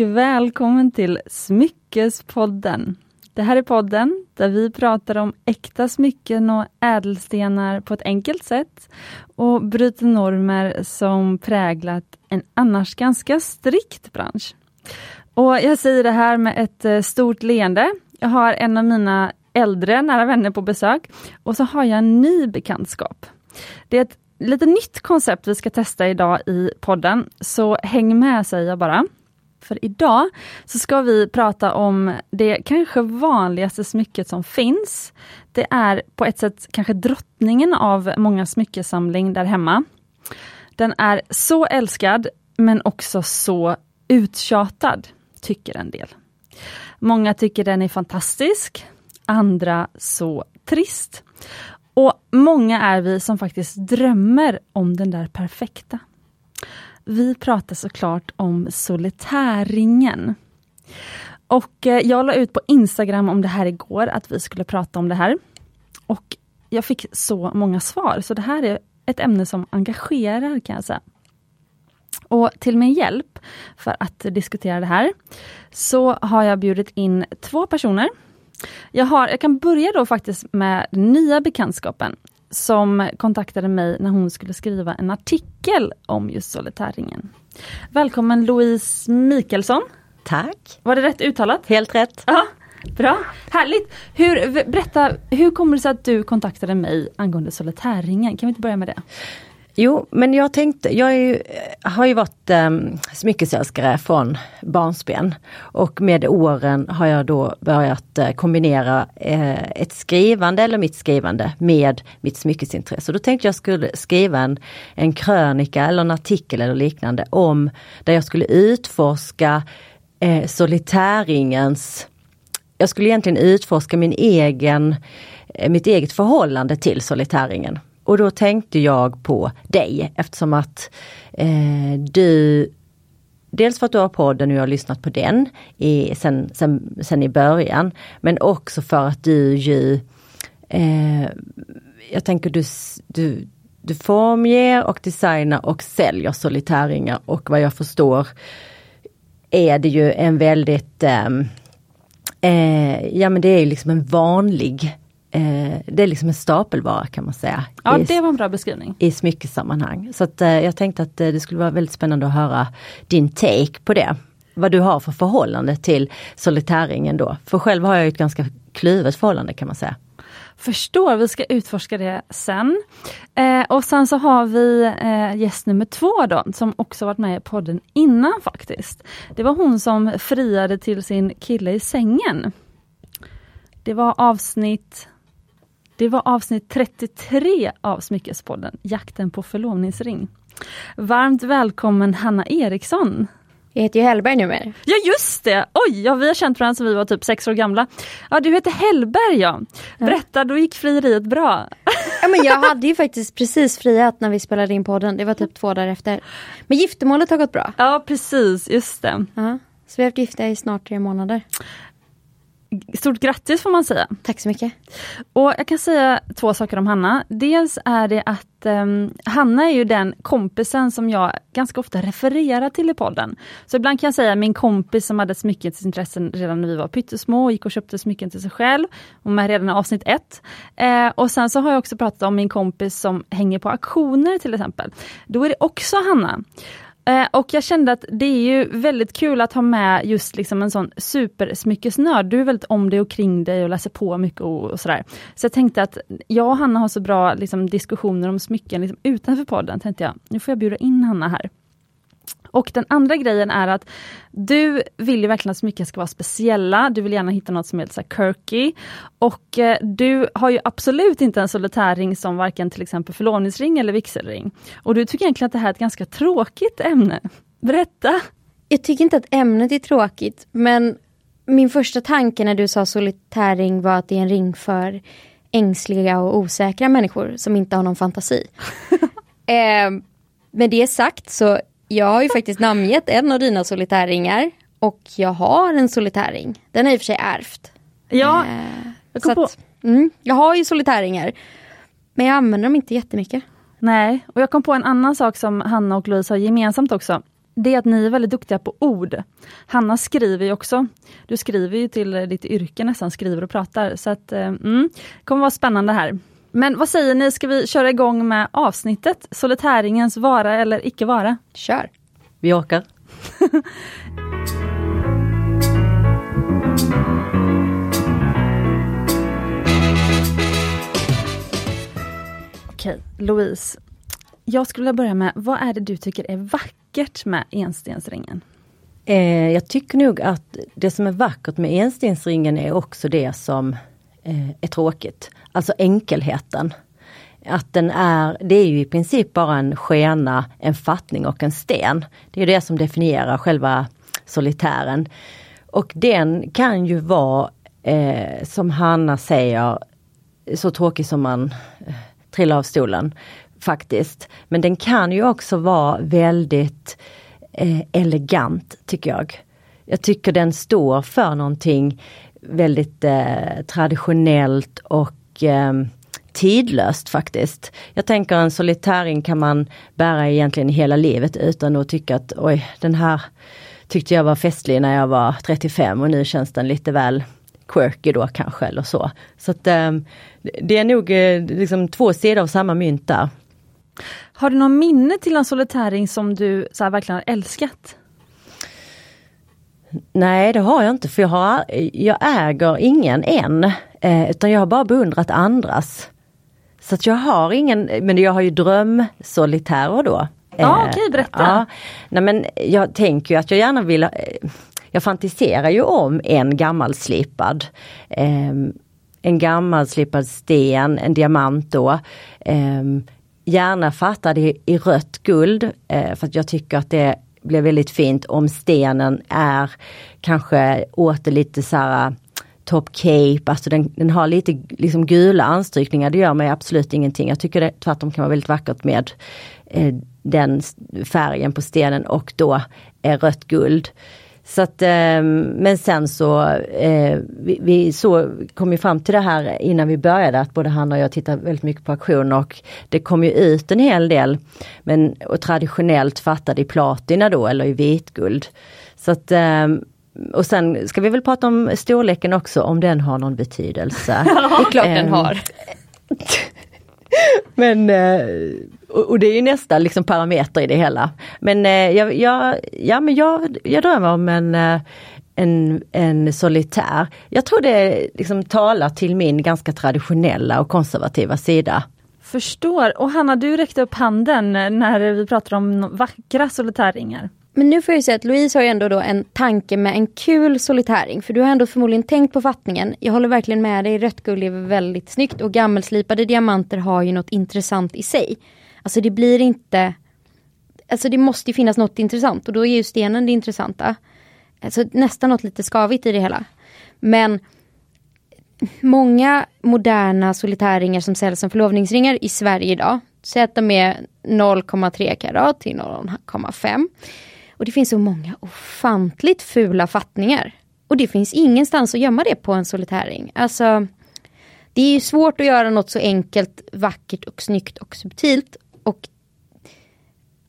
och välkommen till Smyckespodden. Det här är podden där vi pratar om äkta smycken och ädelstenar på ett enkelt sätt och bryter normer som präglat en annars ganska strikt bransch. Och jag säger det här med ett eh, stort leende. Jag har en av mina äldre nära vänner på besök och så har jag en ny bekantskap. Det är ett lite nytt koncept vi ska testa idag i podden, så häng med säger jag bara. För idag så ska vi prata om det kanske vanligaste smycket som finns. Det är på ett sätt kanske drottningen av många smyckesamling där hemma. Den är så älskad men också så uttjatad, tycker en del. Många tycker den är fantastisk, andra så trist. Och många är vi som faktiskt drömmer om den där perfekta. Vi pratar såklart om solitärringen. Och eh, jag la ut på Instagram om det här igår, att vi skulle prata om det här. Och jag fick så många svar, så det här är ett ämne som engagerar kan jag säga. Och till min hjälp för att diskutera det här, så har jag bjudit in två personer jag, har, jag kan börja då faktiskt med den nya bekantskapen som kontaktade mig när hon skulle skriva en artikel om just solitärringen. Välkommen Louise Mikelsson. Tack. Var det rätt uttalat? Helt rätt. Ja, Bra, härligt. Hur, berätta, hur kommer det sig att du kontaktade mig angående solitärringen? Kan vi inte börja med det? Jo, men jag tänkte, jag ju, har ju varit eh, smyckesälskare från barnsben och med åren har jag då börjat eh, kombinera eh, ett skrivande eller mitt skrivande med mitt smyckesintresse. Då tänkte jag skulle skriva en, en krönika eller en artikel eller liknande om där jag skulle utforska eh, solitäringens jag skulle egentligen utforska min egen, eh, mitt eget förhållande till solitäringen. Och då tänkte jag på dig eftersom att eh, du Dels för att du har podden och jag har lyssnat på den i, sen, sen, sen i början. Men också för att du ju eh, Jag tänker du, du, du formger och designar och säljer solitärringar och vad jag förstår är det ju en väldigt eh, eh, Ja men det är liksom en vanlig eh, det är liksom en stapelvara kan man säga. Ja i, det var en bra beskrivning. I smyckesammanhang. Så att, eh, jag tänkte att eh, det skulle vara väldigt spännande att höra din take på det. Vad du har för förhållande till solitärringen då. För själv har jag ett ganska kluvet förhållande kan man säga. Förstår, vi ska utforska det sen. Eh, och sen så har vi eh, gäst nummer två då, som också varit med i podden innan faktiskt. Det var hon som friade till sin kille i sängen. Det var avsnitt det var avsnitt 33 av Smyckespodden, Jakten på förlovningsring. Varmt välkommen Hanna Eriksson! Jag heter ju Hellberg numera. Ja just det! Oj, ja, vi har känt varandra sedan vi var typ sex år gamla. Ja du heter Hellberg ja. Berätta, då gick frieriet bra. Ja men jag hade ju faktiskt precis friat när vi spelade in podden. Det var typ två dagar efter. Men giftermålet har gått bra. Ja precis, just det. Ja, så vi har varit gifta i snart tre månader. Stort grattis får man säga. Tack så mycket. Och Jag kan säga två saker om Hanna. Dels är det att um, Hanna är ju den kompisen som jag ganska ofta refererar till i podden. Så ibland kan jag säga min kompis som hade smyckesintressen redan när vi var pyttesmå och gick och köpte smycken till sig själv. Hon med redan i avsnitt ett. Eh, och sen så har jag också pratat om min kompis som hänger på auktioner till exempel. Då är det också Hanna. Eh, och jag kände att det är ju väldigt kul att ha med just liksom en sån supersmyckesnörd. Du är väldigt om dig och kring dig och läser på mycket och, och sådär. Så jag tänkte att jag och Hanna har så bra liksom, diskussioner om smycken liksom, utanför podden. tänkte jag, nu får jag bjuda in Hanna här. Och den andra grejen är att du vill ju verkligen att smycken ska vara speciella, du vill gärna hitta något som är lite quirky. Och eh, du har ju absolut inte en solitärring som varken till exempel förlovningsring eller vigselring. Och du tycker egentligen att det här är ett ganska tråkigt ämne. Berätta! Jag tycker inte att ämnet är tråkigt, men min första tanke när du sa solitärring var att det är en ring för ängsliga och osäkra människor som inte har någon fantasi. eh, med det sagt så jag har ju faktiskt namngett en av dina solitärringar och jag har en solitärring. Den är i och för sig ärvt. Ja, eh, jag kom på. Att, mm, jag har ju solitärringar. Men jag använder dem inte jättemycket. Nej, och jag kom på en annan sak som Hanna och Louise har gemensamt också. det är att ni är väldigt duktiga på ord. Hanna skriver ju också. Du skriver ju till ditt yrke nästan, skriver och pratar. Så att, eh, mm, det kommer vara spännande här. Men vad säger ni, ska vi köra igång med avsnittet? Solitäringens vara eller icke vara? Kör! Vi åker. Okej, Louise. Jag skulle vilja börja med, vad är det du tycker är vackert med enstensringen? Eh, jag tycker nog att det som är vackert med enstensringen är också det som eh, är tråkigt. Alltså enkelheten. Att den är, det är ju i princip bara en skena, en fattning och en sten. Det är det som definierar själva solitären. Och den kan ju vara, eh, som Hanna säger, så tråkig som man eh, trillar av stolen. Faktiskt. Men den kan ju också vara väldigt eh, elegant tycker jag. Jag tycker den står för någonting väldigt eh, traditionellt och eh, tidlöst faktiskt. Jag tänker en solitäring kan man bära egentligen hela livet utan att tycka att oj, den här tyckte jag var festlig när jag var 35 och nu känns den lite väl quirky då kanske eller så. Så att, eh, det är nog eh, liksom två sidor av samma mynt där. Har du någon minne till en solitäring som du så här, verkligen har älskat? Nej det har jag inte för jag, har, jag äger ingen än. Eh, utan jag har bara beundrat andras. Så att jag har ingen, men jag har ju drömsolitärer då. Ja okej, okay, berätta. Ja, nej men jag tänker ju att jag gärna vill jag fantiserar ju om en gammalslipad eh, en gammalslipad sten, en diamant då. Eh, gärna fattad i, i rött guld eh, för att jag tycker att det blir väldigt fint om stenen är kanske åter lite så här top cape, alltså den, den, har lite liksom gula anstrykningar, det gör mig absolut ingenting. Jag tycker det tvärtom kan vara väldigt vackert med eh, den färgen på stenen och då eh, rött guld. Så att, eh, men sen så, eh, vi, vi så kom ju fram till det här innan vi började att både han och jag tittar väldigt mycket på auktioner och det kom ju ut en hel del. Men och traditionellt fattade i platina då eller i vitguld. Så att, eh, och sen ska vi väl prata om storleken också om den har någon betydelse. Ja, det är klart den har. Men, eh, och det är ju nästa liksom parameter i det hela. Men eh, jag, jag, ja, men jag, jag drömmer om en, eh, en, en solitär. Jag tror det liksom talar till min ganska traditionella och konservativa sida. Förstår. Och Hanna, du räckte upp handen när vi pratade om vackra solitärringar. Men nu får jag ju säga att Louise har ju ändå då en tanke med en kul solitäring. För du har ändå förmodligen tänkt på fattningen. Jag håller verkligen med dig, rött guld är väldigt snyggt och gammelslipade diamanter har ju något intressant i sig. Alltså det blir inte... Alltså det måste ju finnas något intressant och då är ju stenen det intressanta. Alltså nästan något lite skavigt i det hela. Men många moderna solitärringar som säljs som förlovningsringar i Sverige idag, säg att de är 0,3 karat till 0,5 och det finns så många ofantligt fula fattningar. Och det finns ingenstans att gömma det på en solitäring. Alltså, det är svårt att göra något så enkelt, vackert och snyggt och subtilt. Och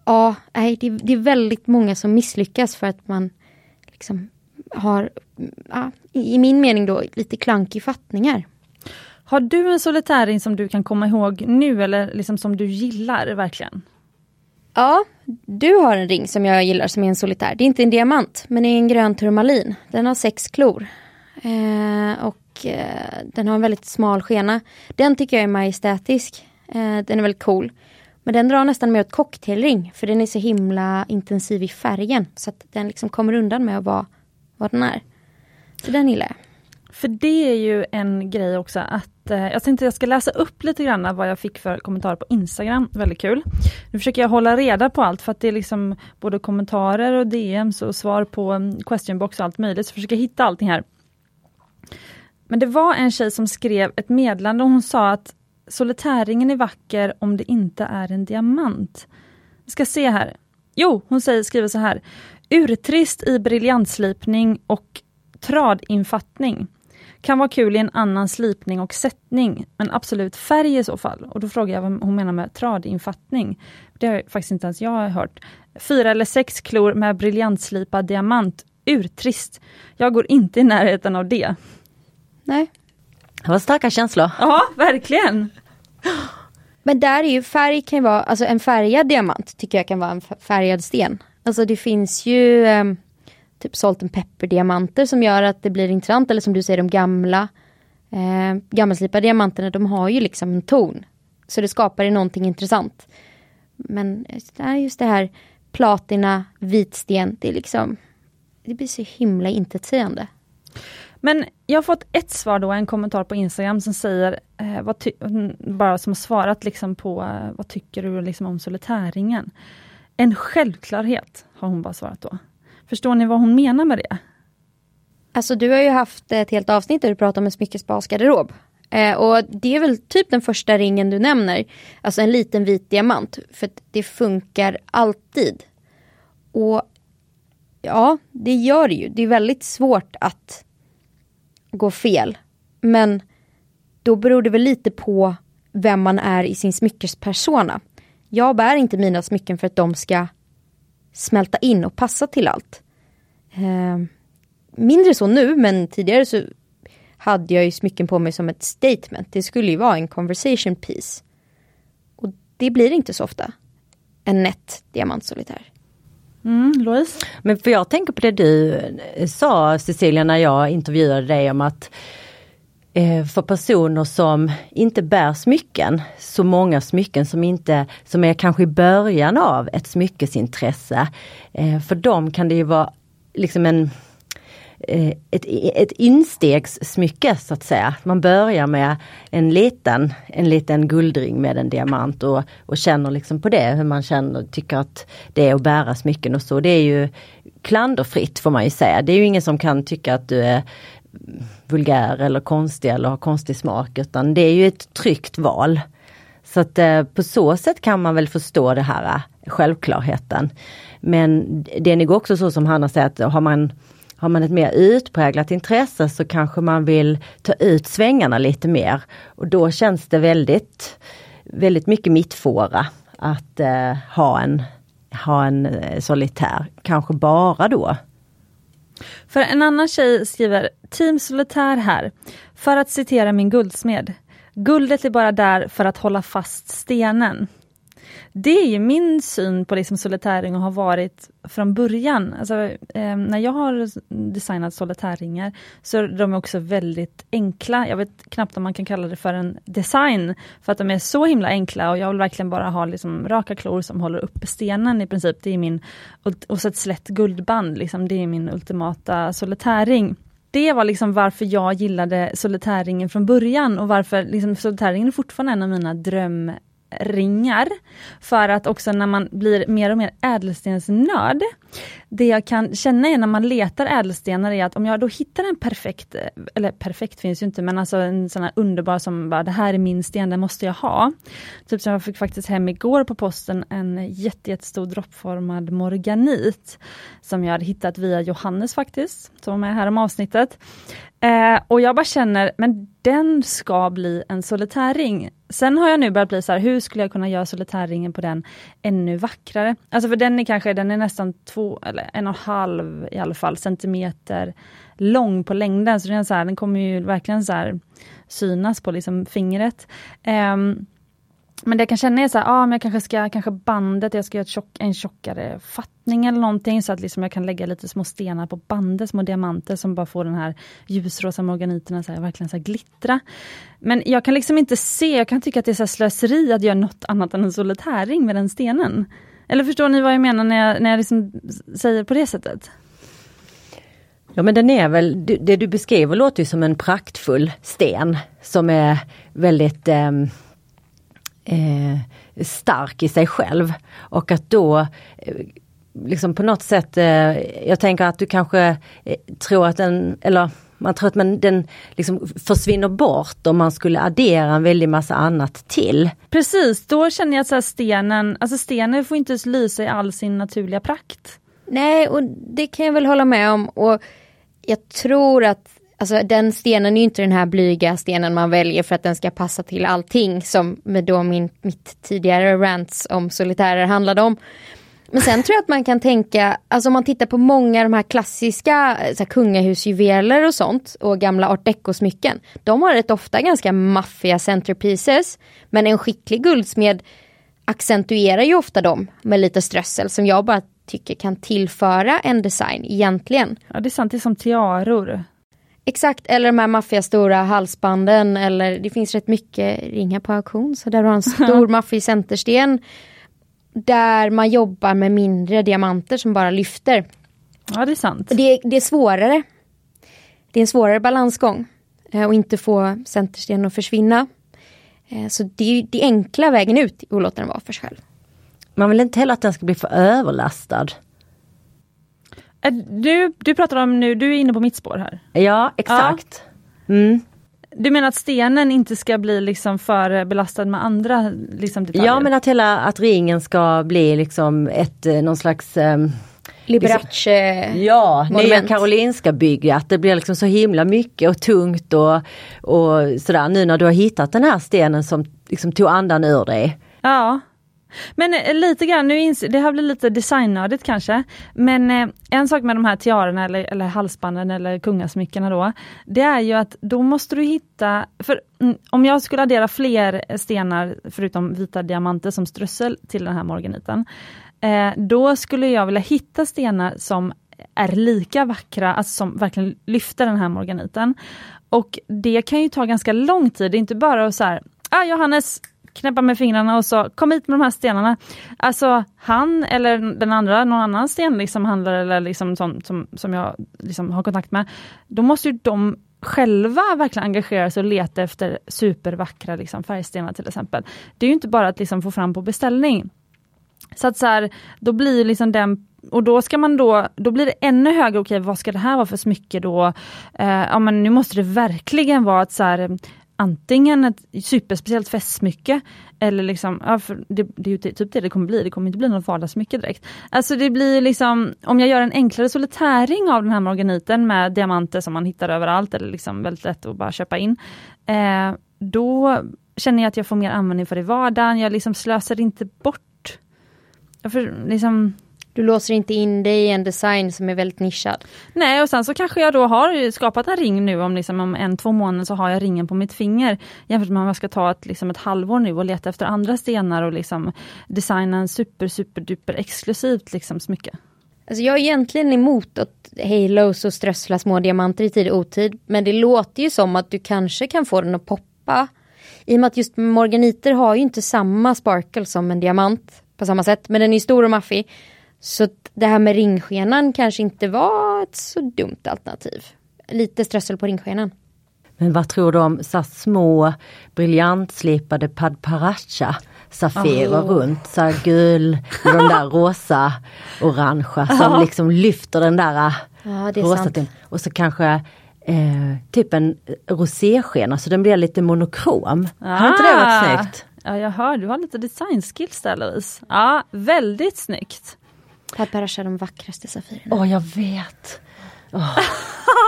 ja, nej, det, det är väldigt många som misslyckas för att man liksom har, ja, i min mening då, lite klankig fattningar. Har du en solitäring som du kan komma ihåg nu eller liksom som du gillar verkligen? Ja, du har en ring som jag gillar som är en solitär. Det är inte en diamant, men det är en grön turmalin. Den har sex klor. Eh, och eh, den har en väldigt smal skena. Den tycker jag är majestätisk. Eh, den är väldigt cool. Men den drar nästan mer åt cocktailring, för den är så himla intensiv i färgen. Så att den liksom kommer undan med att vara vad den är. Så den gillar jag. För det är ju en grej också att eh, jag tänkte jag ska läsa upp lite grann vad jag fick för kommentarer på Instagram. Väldigt kul. Nu försöker jag hålla reda på allt för att det är liksom både kommentarer och DMs och svar på mm, um, questionbox och allt möjligt. Så jag försöker hitta allting här. Men det var en tjej som skrev ett meddelande och hon sa att solitärringen är vacker om det inte är en diamant. Vi ska se här. Jo, hon säger, skriver så här. Urtrist i briljantslipning och tradinfattning. Kan vara kul i en annan slipning och sättning, men absolut färg i så fall. Och då frågar jag vad hon menar med tradinfattning. Det har faktiskt inte ens jag hört. Fyra eller sex klor med briljantslipad diamant. Urtrist. Jag går inte i närheten av det. Nej. Det var starka känslor. Ja, verkligen. Men där är ju färg kan ju vara, alltså en färgad diamant tycker jag kan vara en färgad sten. Alltså det finns ju eh, typ salt and pepper diamanter som gör att det blir intressant eller som du säger de gamla eh, gammalslipade diamanterna de har ju liksom en ton. Så det skapar ju någonting intressant. Men just det här platina, vitsten, det är liksom det blir så himla intetsägande. Men jag har fått ett svar då, en kommentar på Instagram som säger, eh, vad bara som har svarat liksom på eh, vad tycker du liksom om solitärringen? En självklarhet, har hon bara svarat då. Förstår ni vad hon menar med det? Alltså du har ju haft ett helt avsnitt där du pratar om en smyckesbasgarderob. Eh, och det är väl typ den första ringen du nämner. Alltså en liten vit diamant. För det funkar alltid. Och ja, det gör det ju. Det är väldigt svårt att gå fel. Men då beror det väl lite på vem man är i sin smyckespersona. Jag bär inte mina smycken för att de ska smälta in och passa till allt. Eh, mindre så nu, men tidigare så hade jag ju smycken på mig som ett statement. Det skulle ju vara en conversation piece. Och det blir inte så ofta. En nätt diamantsolitär. Mm, Louise? Men för jag tänker på det du sa Cecilia när jag intervjuade dig om att eh, Eh, för personer som inte bär smycken, så många smycken som inte, som är kanske i början av ett smyckesintresse. Eh, för dem kan det ju vara liksom en eh, ett, ett instegssmycke så att säga. Man börjar med en liten, en liten guldring med en diamant och, och känner liksom på det hur man känner, tycker att det är att bära smycken och så. Det är ju klanderfritt får man ju säga. Det är ju ingen som kan tycka att du är vulgär eller konstig eller har konstig smak utan det är ju ett tryggt val. Så att eh, på så sätt kan man väl förstå det här eh, självklarheten. Men det är nog också så som Hanna säger att har man har man ett mer utpräglat intresse så kanske man vill ta ut svängarna lite mer. Och då känns det väldigt, väldigt mycket mittfåra att eh, ha en, ha en eh, solitär, kanske bara då. För en annan tjej skriver Team Solitär här. För att citera min guldsmed. Guldet är bara där för att hålla fast stenen det är ju min syn på liksom solitärring och har varit från början. Alltså, eh, när jag har designat solitärringar så är de också väldigt enkla. Jag vet knappt om man kan kalla det för en design för att de är så himla enkla och jag vill verkligen bara ha liksom raka klor som håller uppe stenen i princip. Det är min, och så ett slätt guldband, liksom, det är min ultimata solitärring det var liksom varför jag gillade solitärringen från början och varför liksom solitärringen är fortfarande en av mina dröm ringar. För att också när man blir mer och mer ädelstensnörd, det jag kan känna är när man letar ädelstenar är att om jag då hittar en perfekt, eh, eller perfekt finns ju inte, men alltså en sån här underbar som bara det här är min sten, den måste jag ha. Typ som jag fick faktiskt hem igår på posten en jättestor droppformad morganit som jag hade hittat via Johannes faktiskt, som var med här om avsnittet. Eh, och jag bara känner, men den ska bli en solitärring. Sen har jag nu börjat bli så här, hur skulle jag kunna göra solitärringen på den ännu vackrare? Alltså för den är kanske, den är nästan två, eller en och en halv i alla fall, centimeter lång på längden. Så den, så här, den kommer ju verkligen så här, synas på liksom fingret. Um, men det jag kan känna är så här, ah, men jag kanske ska, kanske bandet, jag ska göra tjock, en tjockare fattning eller någonting så att liksom jag kan lägga lite små stenar på bandet, små diamanter som bara får den här ljusrosa morganiterna så här, verkligen så här glittra. Men jag kan liksom inte se, jag kan tycka att det är så slöseri att göra något annat än en solitärring med den stenen. Eller förstår ni vad jag menar när jag, när jag liksom säger på det sättet? Ja men den är väl, det du beskriver låter ju som en praktfull sten som är väldigt eh, eh, stark i sig själv. Och att då eh, liksom på något sätt, eh, jag tänker att du kanske eh, tror att den, eller man tror att man, den liksom försvinner bort om man skulle addera en väldig massa annat till. Precis, då känner jag att stenen, alltså stenen får inte lysa i all sin naturliga prakt. Nej, och det kan jag väl hålla med om. Och jag tror att Alltså den stenen är ju inte den här blyga stenen man väljer för att den ska passa till allting som med då min, mitt tidigare rants om solitärer handlade om. Men sen tror jag att man kan tänka, alltså om man tittar på många av de här klassiska eh, så här, kungahusjuveler och sånt och gamla art deco-smycken. De har rätt ofta ganska maffiga centerpieces. Men en skicklig guldsmed accentuerar ju ofta dem med lite strössel som jag bara tycker kan tillföra en design egentligen. Ja det är sant, det är som tiaror. Exakt, eller de här maffiga stora halsbanden eller det finns rätt mycket ringar på auktion. Så där har en stor maffig centersten där man jobbar med mindre diamanter som bara lyfter. Ja det är sant. Det, det är svårare. Det är en svårare balansgång. Eh, och inte få centerstenen att försvinna. Eh, så det är det enkla vägen ut att låta den vara för sig själv. Man vill inte heller att den ska bli för överlastad. Du, du pratar om nu, du är inne på mitt spår här. Ja, exakt. Ja. Mm. Du menar att stenen inte ska bli liksom för belastad med andra liksom, detaljer? Ja men att hela, att ringen ska bli liksom ett, eh, någon slags um, Liberace Ja, Nya Karolinska bygge, att det blir liksom så himla mycket och tungt och, och sådär nu när du har hittat den här stenen som liksom tog andan ur dig. Ja. Men eh, lite grann, nu ins det har blivit lite designnördigt kanske, men eh, en sak med de här tiarerna eller, eller halsbanden eller kungasmyckena då, det är ju att då måste du hitta, för mm, om jag skulle addera fler stenar förutom vita diamanter som strössel till den här morganiten, eh, då skulle jag vilja hitta stenar som är lika vackra, alltså som verkligen lyfter den här morganiten. Och det kan ju ta ganska lång tid, det är inte bara att så här, ah, Johannes, knäppa med fingrarna och så kom hit med de här stenarna. Alltså han eller den andra, någon annan stenhandlare liksom eller liksom som, som, som jag liksom har kontakt med, då måste ju de själva verkligen engagera sig och leta efter supervackra liksom, färgstenar till exempel. Det är ju inte bara att liksom få fram på beställning. Så att så här, då blir liksom den och då ska man då, då blir det ännu högre, okej okay, vad ska det här vara för smycke då? Eh, ja men nu måste det verkligen vara ett så här, antingen ett superspeciellt festsmycke eller liksom, ja, det, det, är ju typ det det kommer bli, det kommer inte bli något vardagssmycke direkt. Alltså det blir liksom, om jag gör en enklare solitäring av den här morganiten med diamanter som man hittar överallt eller liksom väldigt lätt att bara köpa in. Eh, då känner jag att jag får mer användning för det i vardagen, jag liksom slösar inte bort. Jag för, liksom, du låser inte in dig i en design som är väldigt nischad. Nej och sen så kanske jag då har skapat en ring nu om, liksom, om en, två månader så har jag ringen på mitt finger. Jämfört med om jag ska ta ett, liksom ett halvår nu och leta efter andra stenar och liksom designa en super super duper exklusivt liksom, smycke. Alltså jag är egentligen emot att halos och strössla små diamanter i tid och otid. Men det låter ju som att du kanske kan få den att poppa. I och med att just morganiter har ju inte samma sparkle som en diamant på samma sätt. Men den är stor och maffig. Så det här med ringskenan kanske inte var ett så dumt alternativ. Lite strössel på ringskenan. Men vad tror du om så små briljantslipade padparacha Safirer oh. runt, så här gul med de där rosa, orangea som liksom lyfter den där ja, rosa. Och så kanske eh, typ en roséskena så den blir lite monokrom. Ah. Har inte det varit ah. snyggt? Ja jag hör, du har lite designskills där Louise. Ja, väldigt snyggt. Paparacha de vackraste safirerna. Åh, oh, jag vet. Oh.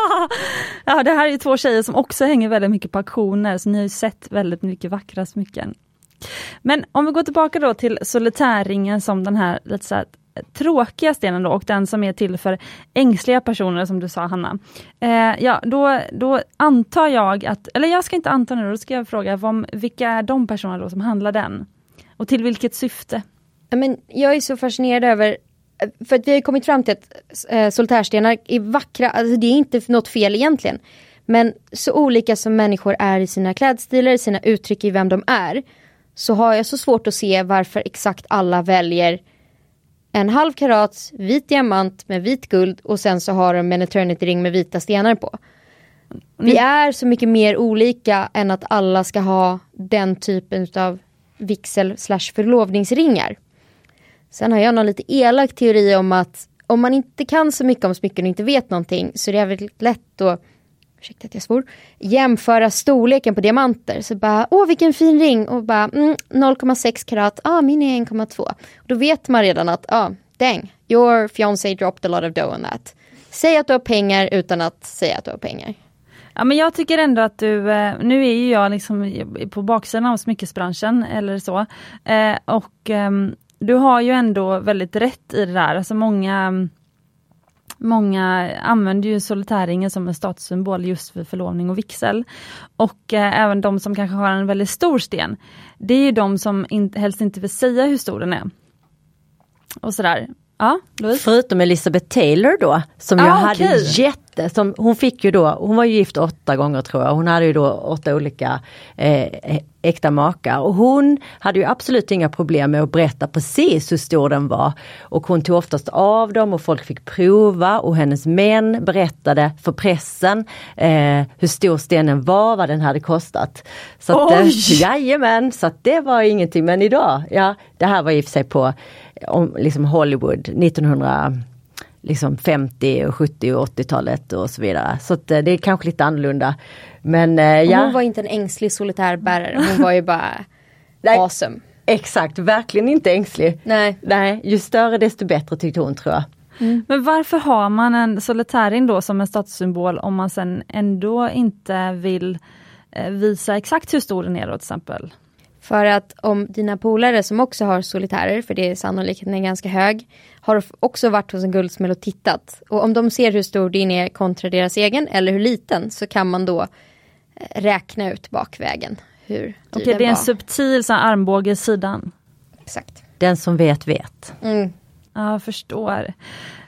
ja, det här är två tjejer som också hänger väldigt mycket på auktioner, så ni har sett väldigt mycket vackra smycken. Men om vi går tillbaka då till solitärringen som den här lite så här, tråkiga stenen då, och den som är till för ängsliga personer som du sa Hanna. Eh, ja, då, då antar jag att, eller jag ska inte anta nu, då ska jag fråga om, vilka är de personerna då som handlar den? Och till vilket syfte? Men jag är så fascinerad över för att vi har kommit fram till att eh, solitärstenar är vackra, alltså det är inte något fel egentligen. Men så olika som människor är i sina klädstilar, sina uttryck i vem de är. Så har jag så svårt att se varför exakt alla väljer en halv karat vit diamant med vit guld och sen så har de en eternity ring med vita stenar på. Vi är så mycket mer olika än att alla ska ha den typen av vigsel slash förlovningsringar. Sen har jag någon lite elak teori om att om man inte kan så mycket om smycken och inte vet någonting så är det väldigt lätt att ursäkta att jag svor, jämföra storleken på diamanter. Så bara, åh vilken fin ring och bara mm, 0,6 karat, ah min är 1,2. Då vet man redan att, ah dang, your fiancé dropped a lot of dough on that. Säg att du har pengar utan att säga att du har pengar. Ja men jag tycker ändå att du, eh, nu är ju jag liksom på baksidan av smyckesbranschen eller så. Eh, och ehm, du har ju ändå väldigt rätt i det där, alltså många Många använder ju solitärringen som en statussymbol just vid förlovning och vigsel. Och eh, även de som kanske har en väldigt stor sten, det är ju de som in, helst inte vill säga hur stor den är. Och sådär. Ja, Louise? Förutom Elizabeth Taylor då, som ah, jag hade okay. jätte, som, hon fick ju då, hon var gift åtta gånger tror jag, hon hade ju då åtta olika eh, äkta makar och hon hade ju absolut inga problem med att berätta precis hur stor den var. Och hon tog oftast av dem och folk fick prova och hennes män berättade för pressen eh, hur stor stenen var, vad den hade kostat. Så att, eh, jajamän, så att det var ingenting. Men idag, ja det här var i och för sig på om, liksom Hollywood 1900 liksom 50, 70 och 80-talet och så vidare. Så att, eh, det är kanske lite annorlunda. Men eh, ja. Hon var inte en ängslig solitärbärare, hon var ju bara awesome. Exakt, verkligen inte ängslig. Nej. Nej, ju större desto bättre tyckte hon tror jag. Mm. Men varför har man en solitäring då som en statussymbol om man sen ändå inte vill eh, visa exakt hur stor den är då till exempel? För att om dina polare som också har solitärer, för det är sannolikheten är ganska hög, har också varit hos en guldsmed och tittat. Och om de ser hur stor din är kontra deras egen eller hur liten så kan man då eh, räkna ut bakvägen hur Okej, okay, det är en subtil så armbåge i sidan. Exakt. Den som vet vet. Mm. Ja, jag förstår.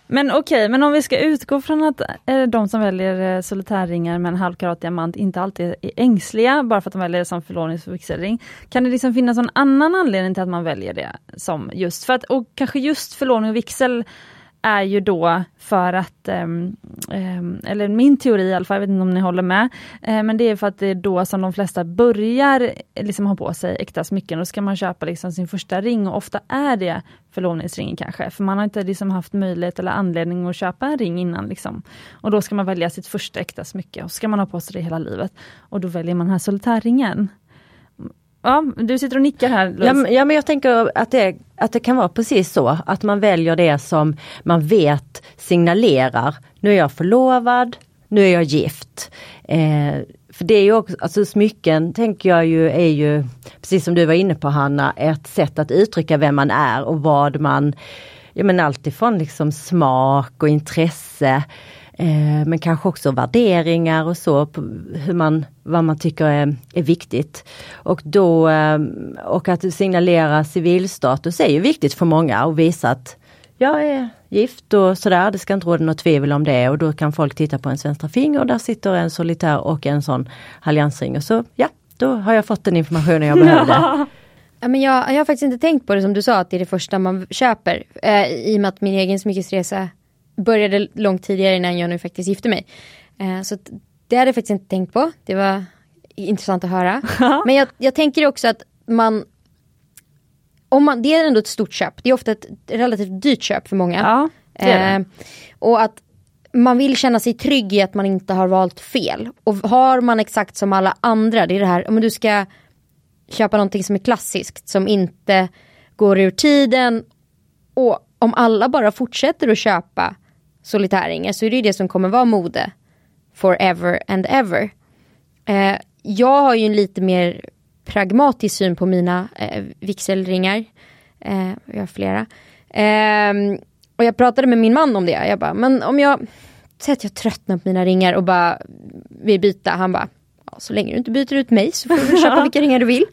Men okej, okay, men om vi ska utgå från att eh, de som väljer eh, solitärringar med en halvkarat diamant inte alltid är ängsliga bara för att de väljer det som förlovnings och vigselring. Kan det liksom finnas någon annan anledning till att man väljer det som just för att, och kanske just förlovning och vigsel är ju då för att, um, um, eller min teori i alla fall, jag vet inte om ni håller med, uh, men det är för att det är då som de flesta börjar eh, liksom ha på sig äkta smycken. Då ska man köpa liksom sin första ring och ofta är det förlovningsringen kanske, för man har inte liksom haft möjlighet eller anledning att köpa en ring innan. Liksom. Och då ska man välja sitt första äkta smycke och så ska man ha på sig det hela livet. Och då väljer man den här solitärringen. Ja, du sitter och nickar här. Ja, ja, men jag tänker att det, att det kan vara precis så, att man väljer det som man vet signalerar, nu är jag förlovad, nu är jag gift. Eh, för det är ju också, alltså smycken tänker jag ju är ju, precis som du var inne på Hanna, ett sätt att uttrycka vem man är och vad man, ja men alltifrån liksom smak och intresse Eh, men kanske också värderingar och så, hur man, vad man tycker är, är viktigt. Och, då, eh, och att signalera civilstatus är ju viktigt för många och visa att jag är gift och sådär, det ska inte råda något tvivel om det och då kan folk titta på en svensk finger och där sitter en solitär och en sån alliansring och så ja, då har jag fått den informationen jag behövde. Ja, men jag, jag har faktiskt inte tänkt på det som du sa att det är det första man köper. Eh, I och med att min egen smyckesresa började långt tidigare innan jag nu faktiskt gifte mig. Eh, så det hade jag faktiskt inte tänkt på. Det var intressant att höra. Men jag, jag tänker också att man om man, det är ändå ett stort köp. Det är ofta ett relativt dyrt köp för många. Ja, det det. Eh, och att man vill känna sig trygg i att man inte har valt fel. Och har man exakt som alla andra, det är det här, om du ska köpa någonting som är klassiskt, som inte går ur tiden. Och om alla bara fortsätter att köpa solitärringar så är det det som kommer vara mode forever and ever. Eh, jag har ju en lite mer pragmatisk syn på mina eh, vigselringar. Eh, jag har flera. Eh, och jag pratade med min man om det. Jag bara, men om jag säger att jag tröttnar på mina ringar och bara vill byta. Han bara, ja, så länge du inte byter ut mig så får du köpa vilka ringar du vill.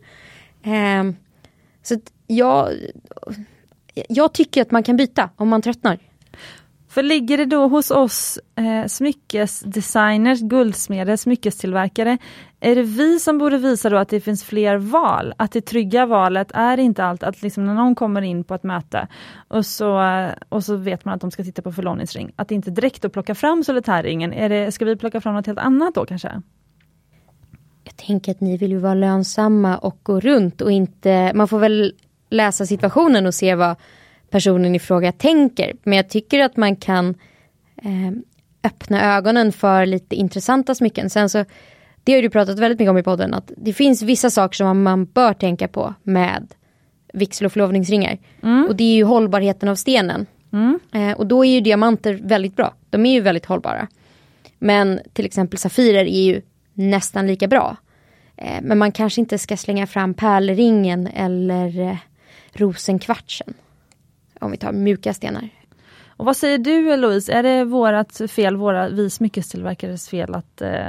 Eh, så jag, jag tycker att man kan byta om man tröttnar. För ligger det då hos oss eh, smyckesdesigners, guldsmeder, smyckestillverkare, är det vi som borde visa då att det finns fler val? Att det trygga valet är inte allt att liksom när någon kommer in på ett möte och så, och så vet man att de ska titta på förlovningsring, att inte direkt att plocka fram solitärringen, är det, ska vi plocka fram något helt annat då kanske? Jag tänker att ni vill ju vara lönsamma och gå runt och inte, man får väl läsa situationen och se vad personen i fråga tänker. Men jag tycker att man kan eh, öppna ögonen för lite intressanta smycken. Sen så, det har du pratat väldigt mycket om i podden, att det finns vissa saker som man bör tänka på med vigsel och förlovningsringar. Mm. Och det är ju hållbarheten av stenen. Mm. Eh, och då är ju diamanter väldigt bra. De är ju väldigt hållbara. Men till exempel Safirer är ju nästan lika bra. Eh, men man kanske inte ska slänga fram pärlringen eller eh, rosenkvartsen. Om vi tar mjuka stenar. Och vad säger du Louise, är det vårat fel, våra, vi smyckestillverkares fel att eh,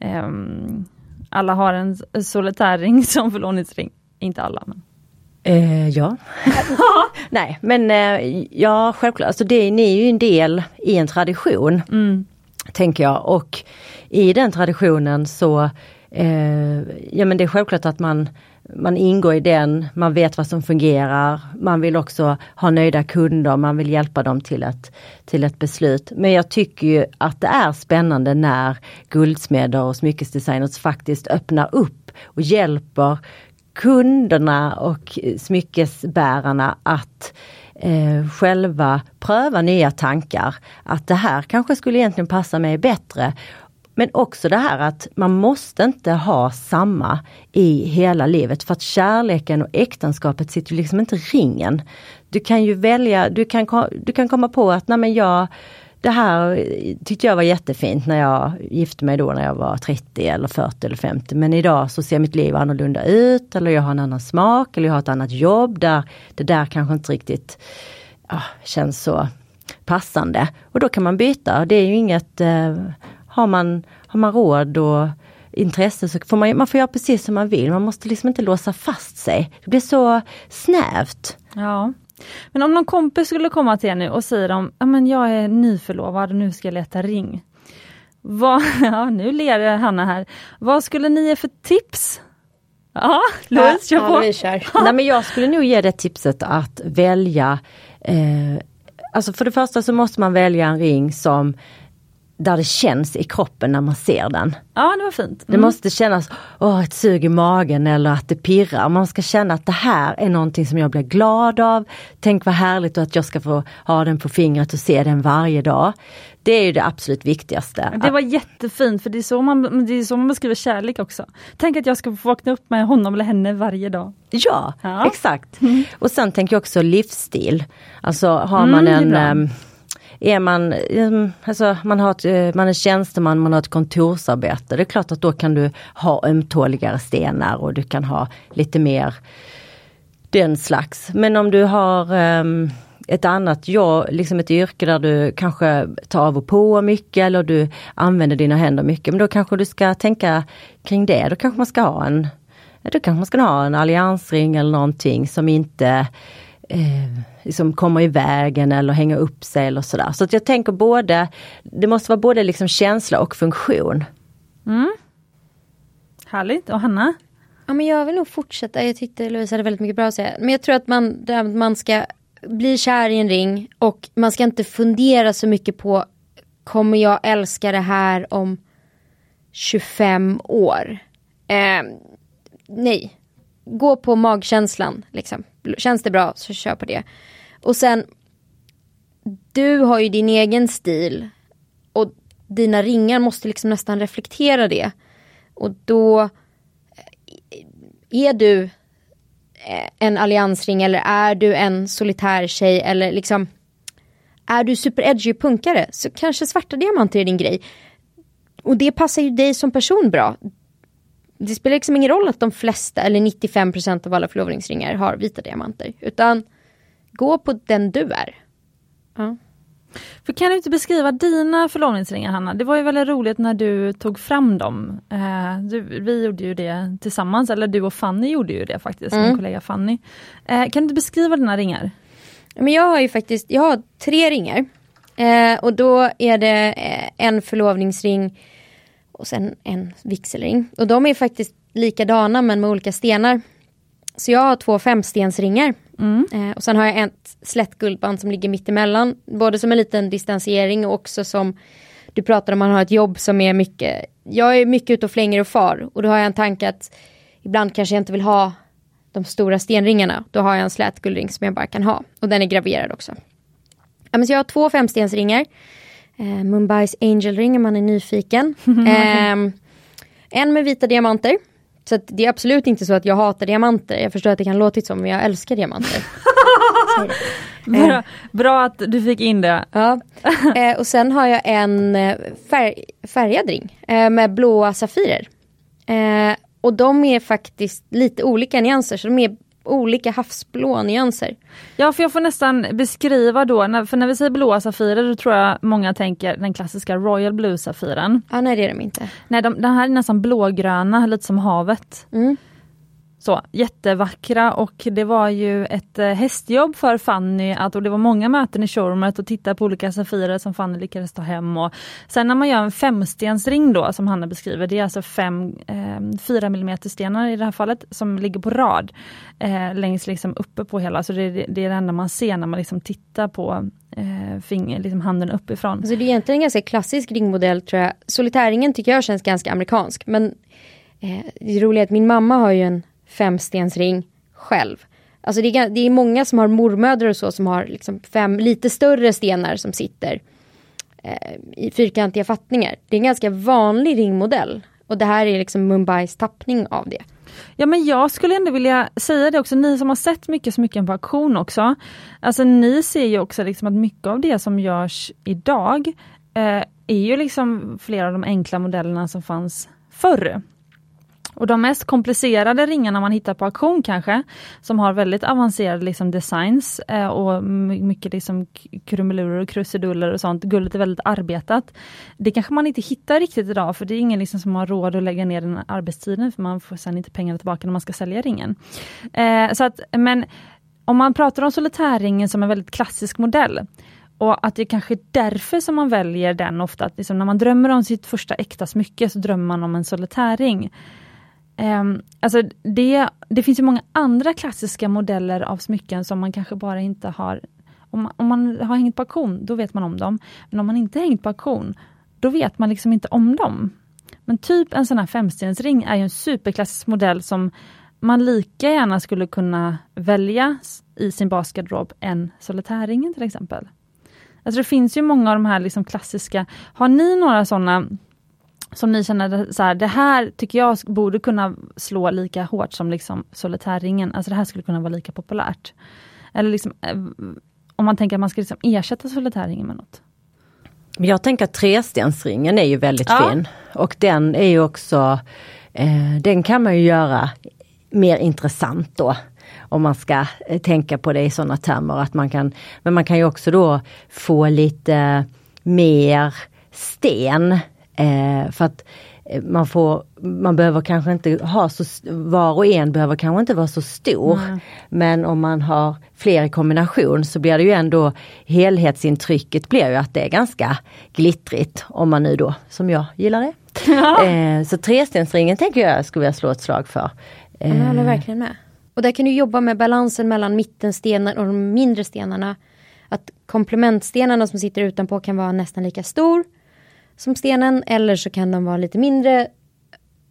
ehm, alla har en solitärring som förlovningsring? Inte alla men. Eh, ja. Nej men eh, ja självklart, alltså det, ni är ju en del i en tradition. Mm. Tänker jag och i den traditionen så eh, ja men det är självklart att man man ingår i den, man vet vad som fungerar, man vill också ha nöjda kunder, man vill hjälpa dem till ett, till ett beslut. Men jag tycker ju att det är spännande när guldsmeder och smyckesdesigners faktiskt öppnar upp och hjälper kunderna och smyckesbärarna att eh, själva pröva nya tankar. Att det här kanske skulle egentligen passa mig bättre. Men också det här att man måste inte ha samma i hela livet för att kärleken och äktenskapet sitter liksom inte i ringen. Du kan ju välja, du kan, du kan komma på att nej men jag det här tyckte jag var jättefint när jag gifte mig då när jag var 30 eller 40 eller 50. Men idag så ser mitt liv annorlunda ut eller jag har en annan smak eller jag har ett annat jobb där det där kanske inte riktigt ja, känns så passande. Och då kan man byta. Det är ju inget, eh, har, man, har man råd och intresse så får man, man får göra precis som man vill. Man måste liksom inte låsa fast sig. Det blir så snävt. Ja. Men om någon kompis skulle komma till er nu och säger om, ja men jag är nyförlovad och nu ska jag leta ring. Vad, ja, nu ler Hanna här. Vad skulle ni ge för tips? Ja, Louise, kör på! Ja, kör. Nej, men jag skulle nog ge det tipset att välja eh, Alltså för det första så måste man välja en ring som där det känns i kroppen när man ser den. Ja, det var fint. Mm. Det måste kännas åh, ett sug i magen eller att det pirrar. Man ska känna att det här är någonting som jag blir glad av. Tänk vad härligt att jag ska få ha den på fingret och se den varje dag. Det är ju det absolut viktigaste. Det var jättefint för det är, så man, det är så man beskriver kärlek också. Tänk att jag ska få vakna upp med honom eller henne varje dag. Ja, ja. exakt. Mm. Och sen tänker jag också livsstil. Alltså har man mm, en är man, ehm, alltså man, har ett, eh, man är tjänsteman, man har ett kontorsarbete. Det är klart att då kan du ha ömtåligare stenar och du kan ha lite mer den slags. Men om du har um, ett annat jobb, liksom ett yrke där du kanske tar av och på mycket eller du använder dina händer mycket. Men då kanske du ska tänka kring det. Då kanske man ska ha en, då kanske man ska ha en alliansring eller någonting som inte eh, liksom komma i vägen eller hänga upp sig eller sådär. Så att jag tänker både, det måste vara både liksom känsla och funktion. Mm. Härligt, och Hanna? Ja men jag vill nog fortsätta, jag tyckte Louise hade väldigt mycket bra att säga. Men jag tror att man, man ska bli kär i en ring och man ska inte fundera så mycket på kommer jag älska det här om 25 år? Eh, nej, gå på magkänslan. Liksom. Känns det bra så kör på det. Och sen, du har ju din egen stil och dina ringar måste liksom nästan reflektera det. Och då eh, är du eh, en alliansring eller är du en solitär tjej eller liksom är du super edgy punkare så kanske svarta diamanter är din grej. Och det passar ju dig som person bra det spelar liksom ingen roll att de flesta eller 95% av alla förlovningsringar har vita diamanter. Utan gå på den du är. Ja. För kan du inte beskriva dina förlovningsringar Hanna? Det var ju väldigt roligt när du tog fram dem. Eh, du, vi gjorde ju det tillsammans, eller du och Fanny gjorde ju det faktiskt, mm. min kollega Fanny. Eh, kan du inte beskriva dina ringar? Men jag har ju faktiskt, jag har tre ringar. Eh, och då är det eh, en förlovningsring och sen en vigselring. Och de är faktiskt likadana men med olika stenar. Så jag har två femstensringar. Mm. Eh, och sen har jag ett slätt guldband som ligger mitt emellan. Både som en liten distansering och också som du pratar om man har ett jobb som är mycket. Jag är mycket ute och flänger och far och då har jag en tanke att ibland kanske jag inte vill ha de stora stenringarna. Då har jag en slät guldring som jag bara kan ha. Och den är graverad också. Ja, men så jag har två femstensringar. Eh, Mumbais Angel Ring om man är nyfiken. eh, en med vita diamanter. Så det är absolut inte så att jag hatar diamanter. Jag förstår att det kan låta som, men jag älskar diamanter. bra, bra att du fick in det. Ja. Eh, och sen har jag en eh, färg, färgad ring eh, med blåa safirer. Eh, och de är faktiskt lite olika nyanser, så de är olika havsblå nyanser. Ja, för jag får nästan beskriva då, när, för när vi säger blåa safirer, då tror jag många tänker den klassiska Royal Blue-safiren. Ja, nej det är de inte. Nej, de, den här är nästan blågröna, lite som havet. Mm. Så, jättevackra och det var ju ett eh, hästjobb för Fanny att, och det var många möten i showroomet och titta på olika Safirer som Fanny lyckades ta hem. Och sen när man gör en femstensring då som Hanna beskriver, det är alltså fem eh, 4 mm stenar i det här fallet som ligger på rad eh, längst liksom uppe på hela, så det, är- det är det enda man ser när man liksom tittar på eh, finger, liksom handen uppifrån. Alltså det är egentligen en ganska klassisk ringmodell tror jag. Solitärringen tycker jag känns ganska amerikansk. Men eh, det roliga är att min mamma har ju en femstensring själv. Alltså det är, det är många som har mormödrar och så som har liksom fem lite större stenar som sitter eh, i fyrkantiga fattningar. Det är en ganska vanlig ringmodell. Och det här är liksom Mumbais tappning av det. Ja men jag skulle ändå vilja säga det också, ni som har sett mycket smycken på auktion också. Alltså ni ser ju också liksom att mycket av det som görs idag eh, är ju liksom flera av de enkla modellerna som fanns förr. Och de mest komplicerade ringarna man hittar på auktion kanske, som har väldigt avancerade liksom designs eh, och mycket liksom krumelurer och krusiduller och sånt. Guldet är väldigt arbetat. Det kanske man inte hittar riktigt idag för det är ingen liksom som har råd att lägga ner den arbetstiden för man får sen inte pengarna tillbaka när man ska sälja ringen. Eh, så att, men om man pratar om solitärringen som en väldigt klassisk modell och att det kanske är därför som man väljer den ofta. Att liksom när man drömmer om sitt första äkta smycke så drömmer man om en solitärring. Um, alltså det, det finns ju många andra klassiska modeller av smycken som man kanske bara inte har... Om man, om man har hängt på auktion, då vet man om dem. Men om man inte hängt på auktion, då vet man liksom inte om dem. Men typ en sån här femstensring är ju en superklassisk modell som man lika gärna skulle kunna välja i sin basgarderob än solitärringen till exempel. Alltså det finns ju många av de här liksom klassiska. Har ni några sådana som ni känner så här, det här tycker jag borde kunna slå lika hårt som liksom solitärringen. Alltså det här skulle kunna vara lika populärt. Eller liksom, eh, om man tänker att man ska liksom ersätta solitärringen med något. Jag tänker att trestensringen är ju väldigt Ja. fin. Och den är ju också, eh, den kan man ju göra mer intressant då. Om man ska eh, tänka på det i sådana termer. Att man kan, men man kan ju också då få lite mer sten. Eh, för att eh, man får, man behöver kanske inte ha så, var och en behöver kanske inte vara så stor. Men om man har fler i kombination så blir det ju ändå helhetsintrycket blir ju att det är ganska glittrigt. Om man nu då, som jag gillar det. Eh, så trestensringen tänker jag skulle jag slå ett slag för. Ja, Jag håller Eh, verkligen med. Och där kan du jobba med balansen mellan mittenstenar och de mindre stenarna. Att komplementstenarna som sitter utanpå kan vara nästan lika stor som stenen eller så kan de vara lite mindre.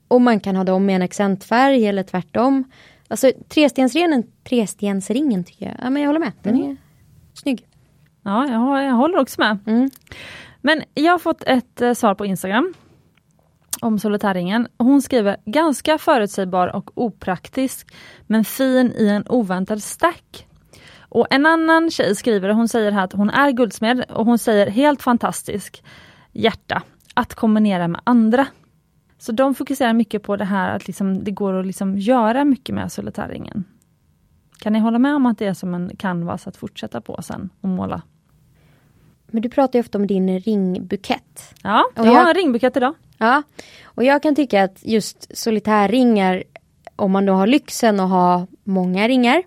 Och man kan ha dem med en accentfärg eller tvärtom. Alltså trestensringen, trestensringen tycker jag, ja men jag håller med. Den är snygg. Ja, jag, jag håller också med. Mm. Men jag har fått ett eh, svar på Instagram om solitärringen. Hon skriver ganska förutsägbar och opraktisk men fin i en oväntad stack. Och en annan tjej skriver, hon säger här att hon är guldsmed och hon säger helt fantastisk hjärta att kombinera med andra. Så de fokuserar mycket på det här att liksom, det går att liksom göra mycket med solitärringen. Kan ni hålla med om att det är som en canvas att fortsätta på sen och måla? Men du pratar ju ofta om din ringbukett. Ja, jag jag- har en ringbukett idag. Ja, och jag kan tycka att just solitärringar, om man då har lyxen att ha många ringar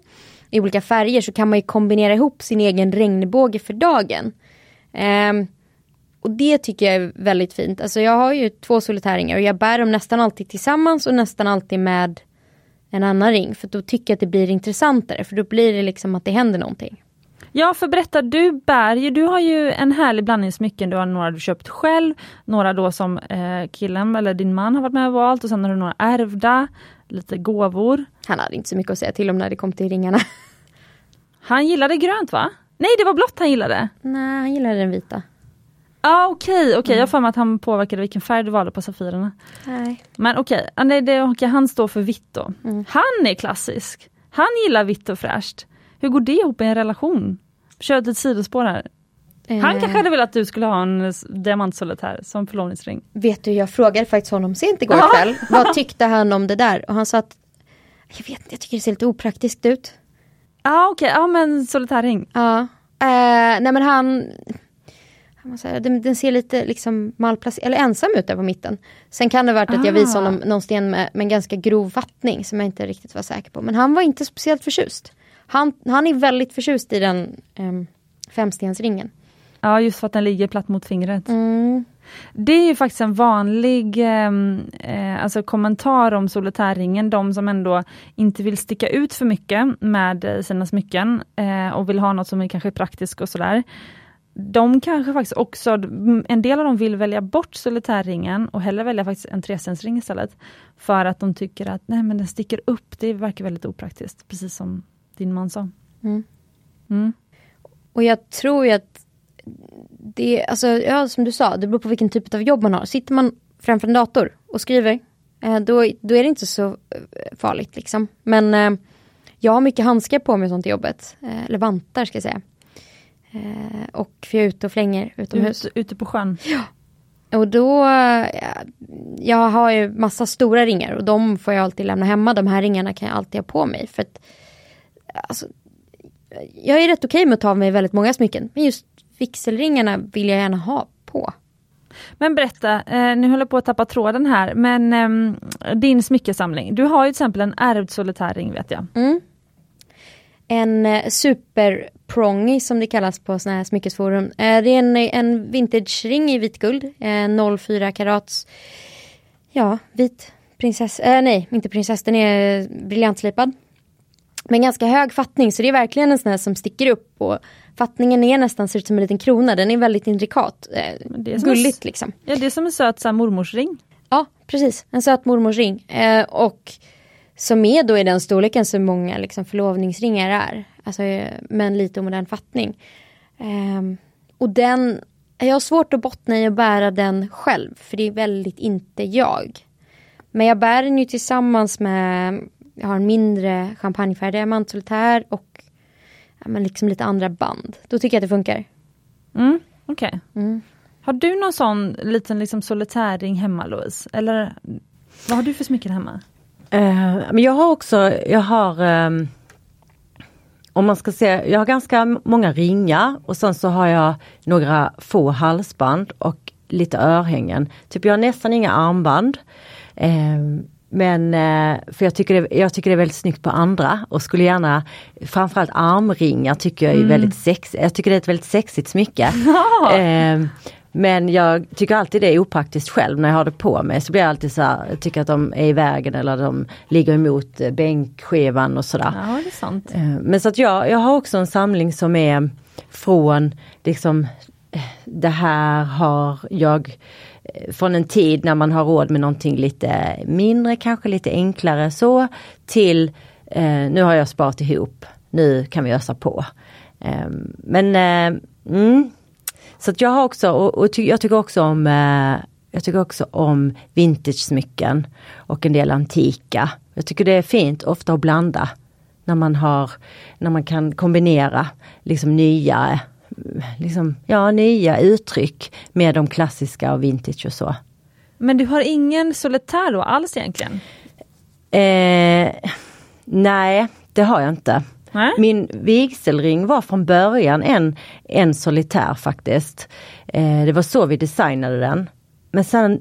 i olika färger så kan man ju kombinera ihop sin egen regnbåge för dagen. Ehm, och det tycker jag är väldigt fint. Alltså jag har ju två solitärringar och jag bär dem nästan alltid tillsammans och nästan alltid med en annan ring. För då tycker jag att det blir intressantare för då blir det liksom att det händer någonting. Ja, för berätta, du bär ju, du har ju en härlig blandning smycken. Du har några du köpt själv, några då som eh, killen eller din man har varit med och valt och sen har du några ärvda, lite gåvor. Han hade inte så mycket att säga till om när det kom till ringarna. Han gillade grönt va? Nej, det var blått han gillade. Nej, han gillade den vita. Ah, okej, okej. Jag har för mig att han påverkade vilken färg du valde på safirerna. Nej. Men okej, okay. det, okej, han står för vitt då. Mm. Han är klassisk. Han gillar vitt och fräscht. Hur går det ihop i en relation? Kör ett sidospår här. Han Eh, kanske hade velat att du skulle ha en diamantsolitär som förlovningsring. Vet du, jag frågade faktiskt honom sent igår kväll. Vad tyckte han om det där? Och han sa att jag vet inte, jag tycker det ser lite opraktiskt ut. Ja ah, okej, ja men solitärring. Ja. Eh, nej men han, han säga, den, den ser lite liksom malplacerad, eller ensam ut där på mitten. Sen kan det ha varit att jag Ah. visade honom någon sten med, med en ganska grov fattning som jag inte riktigt var säker på. Men han var inte speciellt förtjust. Han, han är väldigt förtjust i den um, femstensringen. Ja just för att den ligger platt mot fingret. Mm. Det är ju faktiskt en vanlig ehm, eh, alltså kommentar om solitärringen, de som ändå inte vill sticka ut för mycket med sina smycken eh, och vill ha något som är kanske praktiskt och sådär. De kanske faktiskt också, en del av dem vill välja bort solitärringen och hellre välja faktiskt en trestensring istället. För att de tycker att nej men den sticker upp, det verkar väldigt opraktiskt, precis som din man sa. Mm. Mm. Och jag tror ju att det, alltså, ja, som du sa, det beror på vilken typ av jobb man har. Sitter man framför en dator och skriver, eh, då, då är det inte så eh, farligt liksom. Men eh, jag har mycket handskar på mig och sånt i jobbet, eller vantar ska jag säga. Eh, och för jag är ute och flänger utomhus. Ut, ute på sjön. Och då, eh, jag har ju massa stora ringar och de får jag alltid lämna hemma. De här ringarna kan jag alltid ha på mig. För att, alltså, jag är rätt okej med att ta av mig väldigt många smycken. Men just vigselringarna vill jag gärna ha på. Men berätta, eh, nu håller jag på att tappa tråden här, men ehm, din smyckesamling. Du har ju till exempel en ärvd solitärring vet jag. Mm. En eh, superprongy som det kallas på sådana här smyckesforum. Eh, det är en, en vintage-ring i vitguld. Eh, 04 karats. Ja, vit prinsess. Eh, nej, inte prinsess. Den är briljantslipad. Med ganska hög fattning så det är verkligen en sån här som sticker upp. Och fattningen är nästan ser ut som en liten krona. Den är väldigt intrikat. Eh, Men en gulligt liksom. Ja, det är som en söt så här, mormorsring. Ja, precis. En söt mormorsring. Eh, och som är då i den storleken som många liksom, förlovningsringar är. Alltså eh, med en lite omodern fattning. Ehm, och den, jag har svårt att bottna i att bära den själv. För det är väldigt inte jag. Men jag bär den ju tillsammans med, jag har en mindre champagnefärgad diamantsolitär och ja, men liksom lite andra band. Då tycker jag att det funkar. Mm, Okej. Mm. Har du någon sån liten liksom, solitärring hemma Louise? Eller vad har du för smycken hemma? Eh, men jag har också, jag har ehm, om man ska se, jag har ganska många ringar och sen så har jag några få halsband och lite örhängen. Typ jag har nästan inga armband. Ehm, men eh, för jag tycker, det, jag tycker det är väldigt snyggt på andra och skulle gärna framförallt armringar tycker jag är väldigt sexigt. Jag tycker det är ett väldigt sexigt smycke. Ehm, men jag tycker alltid det är opraktiskt själv när jag har det på mig. Så blir jag alltid så här, tycker att de är i vägen eller de ligger emot eh, bänkskivan och sådär. Ja, det är sant. Eh, Men så att jag, jag har också en samling som är från liksom eh, det här har jag från en tid när man har råd med någonting lite mindre, kanske lite enklare så till eh, nu har jag sparat ihop, nu kan vi ösa på. Eh, men eh, mm, så att jag har också, och, och ty, jag tycker också om eh, jag tycker också om vintage-smycken och en del antika. Jag tycker det är fint ofta att blanda när man har, när man kan kombinera liksom nya, liksom, ja, nya uttryck med de klassiska och vintage och så. Men du har ingen solitär då alls egentligen? Eh, nej, det har jag inte. Nej? Min vigselring var från början en, en solitär faktiskt. Eh, det var så vi designade den. Men sen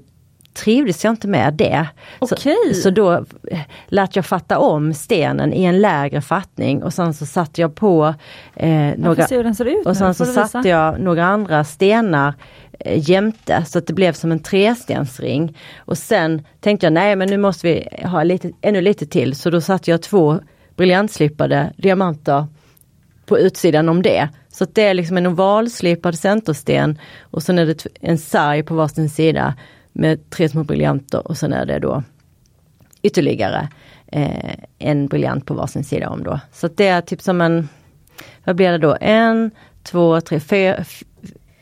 trivdes jag inte med det. Okej. Så, så då eh, lät jag fatta om stenen i en lägre fattning och sen så satte jag på eh, några och sen så satte jag några andra stenar eh, jämte så att det blev som en trestensring. Och sen tänkte jag nej men nu måste vi ha lite, ännu lite till så då satte jag två briljantslipade diamanter på utsidan om det. Så att det är liksom en ovalslipad centersten och sen är det en sarg på varsin sida med tre små briljanter och sen är det då ytterligare eh, en briljant på varsin sida om då. Så att det är typ som en, vad blir det då, en, två, tre, fyra,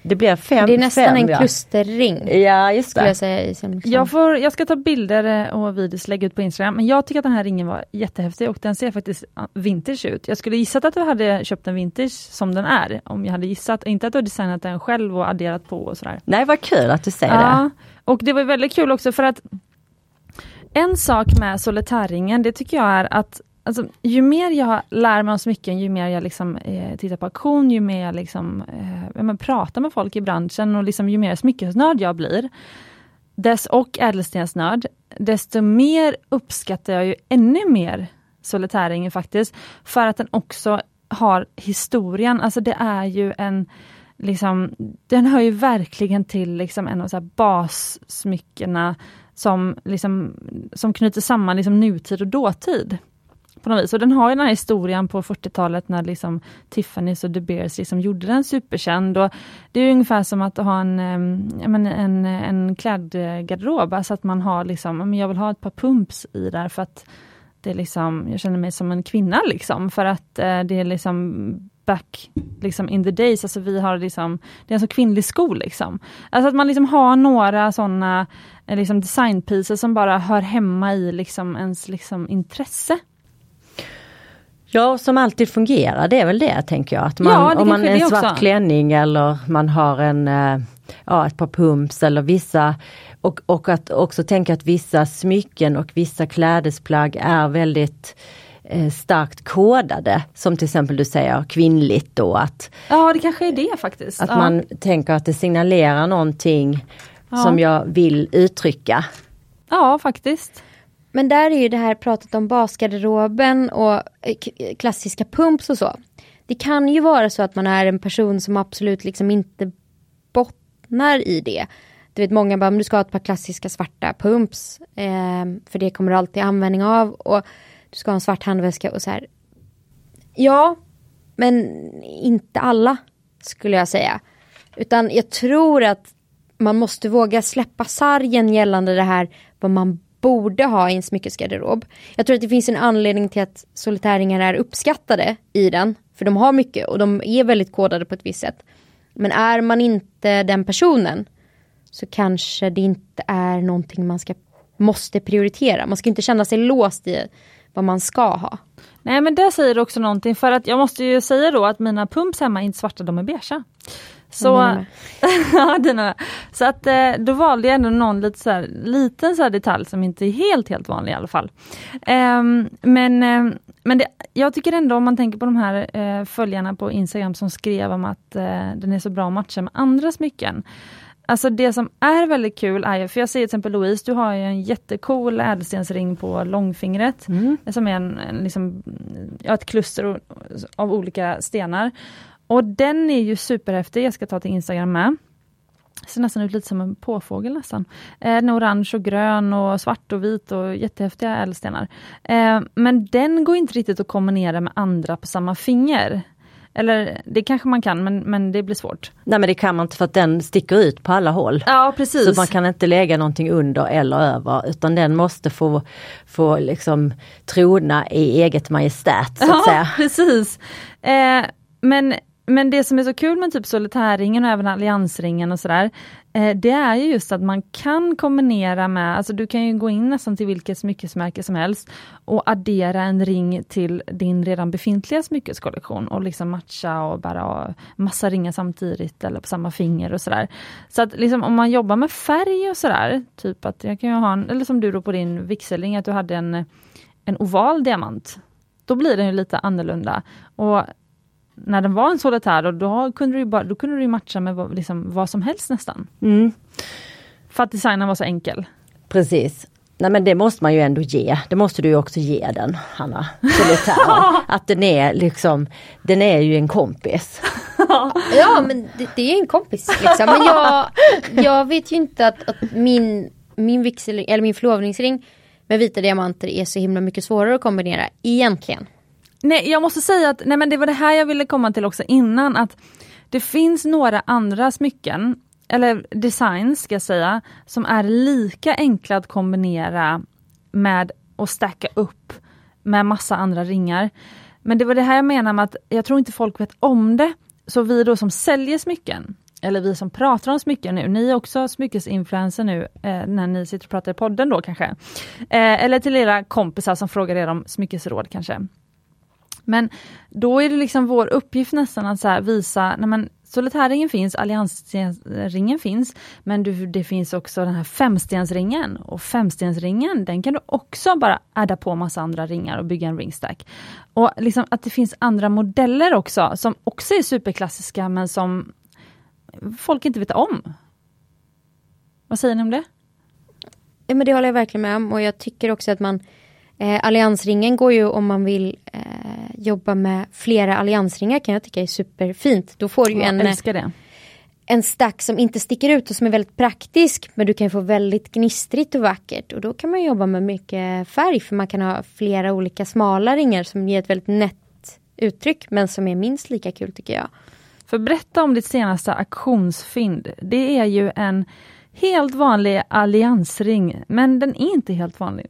det blir fem, Det är nästan fem, en ja. klusterring. Ja just Skulle det. jag säga liksom. Jag, får, jag ska ta bilder eh, och videos lägga ut på Instagram, men jag tycker att den här ringen var jättehäftig och den ser faktiskt vintage ut. Jag skulle gissat att du hade köpt en vintage som den är, om jag hade gissat. Inte att du har designat den själv och adderat på och sådär. Nej vad kul att du säger det. Ja, och det var väldigt kul också för att en sak med solitärringen, det tycker jag är att Alltså, ju mer jag lär mig om smycken, ju mer jag liksom, eh, tittar på auktion, ju mer jag liksom, eh, pratar med folk i branschen och liksom, ju mer smyckesnörd jag blir, dess, och ädelstensnörd, desto mer uppskattar jag ju ännu mer solitäringen faktiskt. För att den också har historien, alltså det är ju en liksom, den hör ju verkligen till liksom en av så här bassmyckena som, liksom, som knyter samman liksom nutid och dåtid. På något vis. Och den har ju den här historien på 40-talet när liksom Tiffany's och De Beers liksom gjorde den superkänd. Och det är ungefär som att ha en, em, en, en klädgarderob, alltså att man har liksom, jag vill ha ett par pumps i där för att det är liksom, jag känner mig som en kvinna liksom, för att eh, det är liksom back liksom in the days, alltså vi har liksom, det är en så kvinnlig sko liksom. Alltså att man liksom har några sådana eh, liksom designpieces som bara hör hemma i liksom ens liksom intresse. Ja, som alltid fungerar, det är väl det tänker jag. Att man, Ja, om man är är en svart också. klänning eller man har en, eh, ja, ett par pumps eller vissa och, och att också tänka att vissa smycken och vissa klädesplagg är väldigt eh, starkt kodade. Som till exempel du säger kvinnligt då att, Ja, det kanske är det faktiskt. att ja. man tänker att det signalerar någonting Ja. som jag vill uttrycka. Ja, faktiskt. Men där är ju det här pratet om basgarderoben och eh, eh, klassiska pumps och så. Det kan ju vara så att man är en person som absolut liksom inte bottnar i det. Du vet många bara, men du ska ha ett par klassiska svarta pumps. Eh, för det kommer du alltid användning av. Och du ska ha en svart handväska och så här. Ja, men inte alla skulle jag säga. Utan jag tror att man måste våga släppa sargen gällande det här vad man borde ha i en smyckesgarderob. Jag tror att det finns en anledning till att solitäringar är uppskattade i den. För de har mycket och de är väldigt kodade på ett visst sätt. Men är man inte den personen så kanske det inte är någonting man ska, måste prioritera. Man ska inte känna sig låst i vad man ska ha. Nej men det säger också någonting för att jag måste ju säga då att mina pumps hemma är inte svarta, de är beigea. Så, ja, dina så att eh, då valde jag ändå någon lite så här, liten så detalj som inte är helt helt vanlig i alla fall. Ehm, men ehm, men det, jag tycker ändå om man tänker på de här eh, följarna på Instagram som skrev om att eh, den är så bra att matcha med andra smycken. Alltså det som är väldigt kul är för jag ser till exempel Louise, du har ju en jättecool ädelstensring på långfingret. Som är en, en liksom, ja, ett kluster av olika stenar. Och den är ju superhäftig, jag ska ta till Instagram med. Ser nästan ut lite som en påfågel nästan. Eh, den är orange och grön och svart och vit och jättehäftiga ädelstenar. Eh, men den går inte riktigt att kombinera med andra på samma finger. Eller det kanske man kan men, men det blir svårt. Nej men det kan man inte för att den sticker ut på alla håll. Ja precis. Så man kan inte lägga någonting under eller över utan den måste få, få liksom trona i eget majestät så att ja, säga. precis. Eh, men, men det som är så kul med typ solitärringen och även alliansringen och sådär, eh, det är ju just att man kan kombinera med, alltså du kan ju gå in nästan till vilket smyckesmärke som helst och addera en ring till din redan befintliga smyckeskollektion och liksom matcha och bara ha massa ringar samtidigt eller på samma finger och sådär. Så att liksom om man jobbar med färg och sådär, typ att jag kan ju ha en, eller som du då på din vigselring, att du hade en, en oval diamant. Då blir den ju lite annorlunda. Och när den var en solitär, då, då, kunde, du ju bara, då kunde du ju matcha med vad, liksom, vad som helst nästan. Mm, För att designen var så enkel. precis. Nej men det måste man ju ändå ge. Det måste du ju också ge den Hanna. Solitären. att den är liksom, den är ju en kompis. Ja men det, det är en kompis liksom. Men jag, jag vet ju inte att, att min, min, vigsel, eller min förlovningsring med vita diamanter är så himla mycket svårare att kombinera egentligen. Nej, jag måste säga att nej, men det var det här jag ville komma till också innan, att det finns några andra smycken, eller designs ska jag säga, som är lika enkla att kombinera med och stacka upp med massa andra ringar. Men det var det här jag menar med att jag tror inte folk vet om det. Så vi då som säljer smycken, eller vi som pratar om smycken nu, ni är också smyckesinfluencer nu eh, när ni sitter och pratar i podden då kanske. Eh, eller till era kompisar som frågar er om smyckesråd kanske. Men då är det liksom vår uppgift nästan att så visa, nej men solitärringen finns, alliansringen finns, men du, det finns också den här femstensringen. Och femstensringen, den kan du också bara adda på massa andra ringar och bygga en ringstack. Och liksom att det finns andra modeller också, som också är superklassiska, men som folk inte vet om. Vad säger ni om det? Ja, men det håller jag verkligen med om och jag tycker också att man eh, Alliansringen går ju om man vill eh, jobba med flera alliansringar kan jag tycka är superfint. Då får du ju en, en stack som inte sticker ut och som är väldigt praktisk. Men du kan få väldigt gnistrigt och vackert. Och då kan man jobba med mycket färg för man kan ha flera olika smala ringar som ger ett väldigt nätt uttryck men som är minst lika kul tycker jag. För berätta om ditt senaste auktionsfynd. Det är ju en helt vanlig alliansring, men den är inte helt vanlig.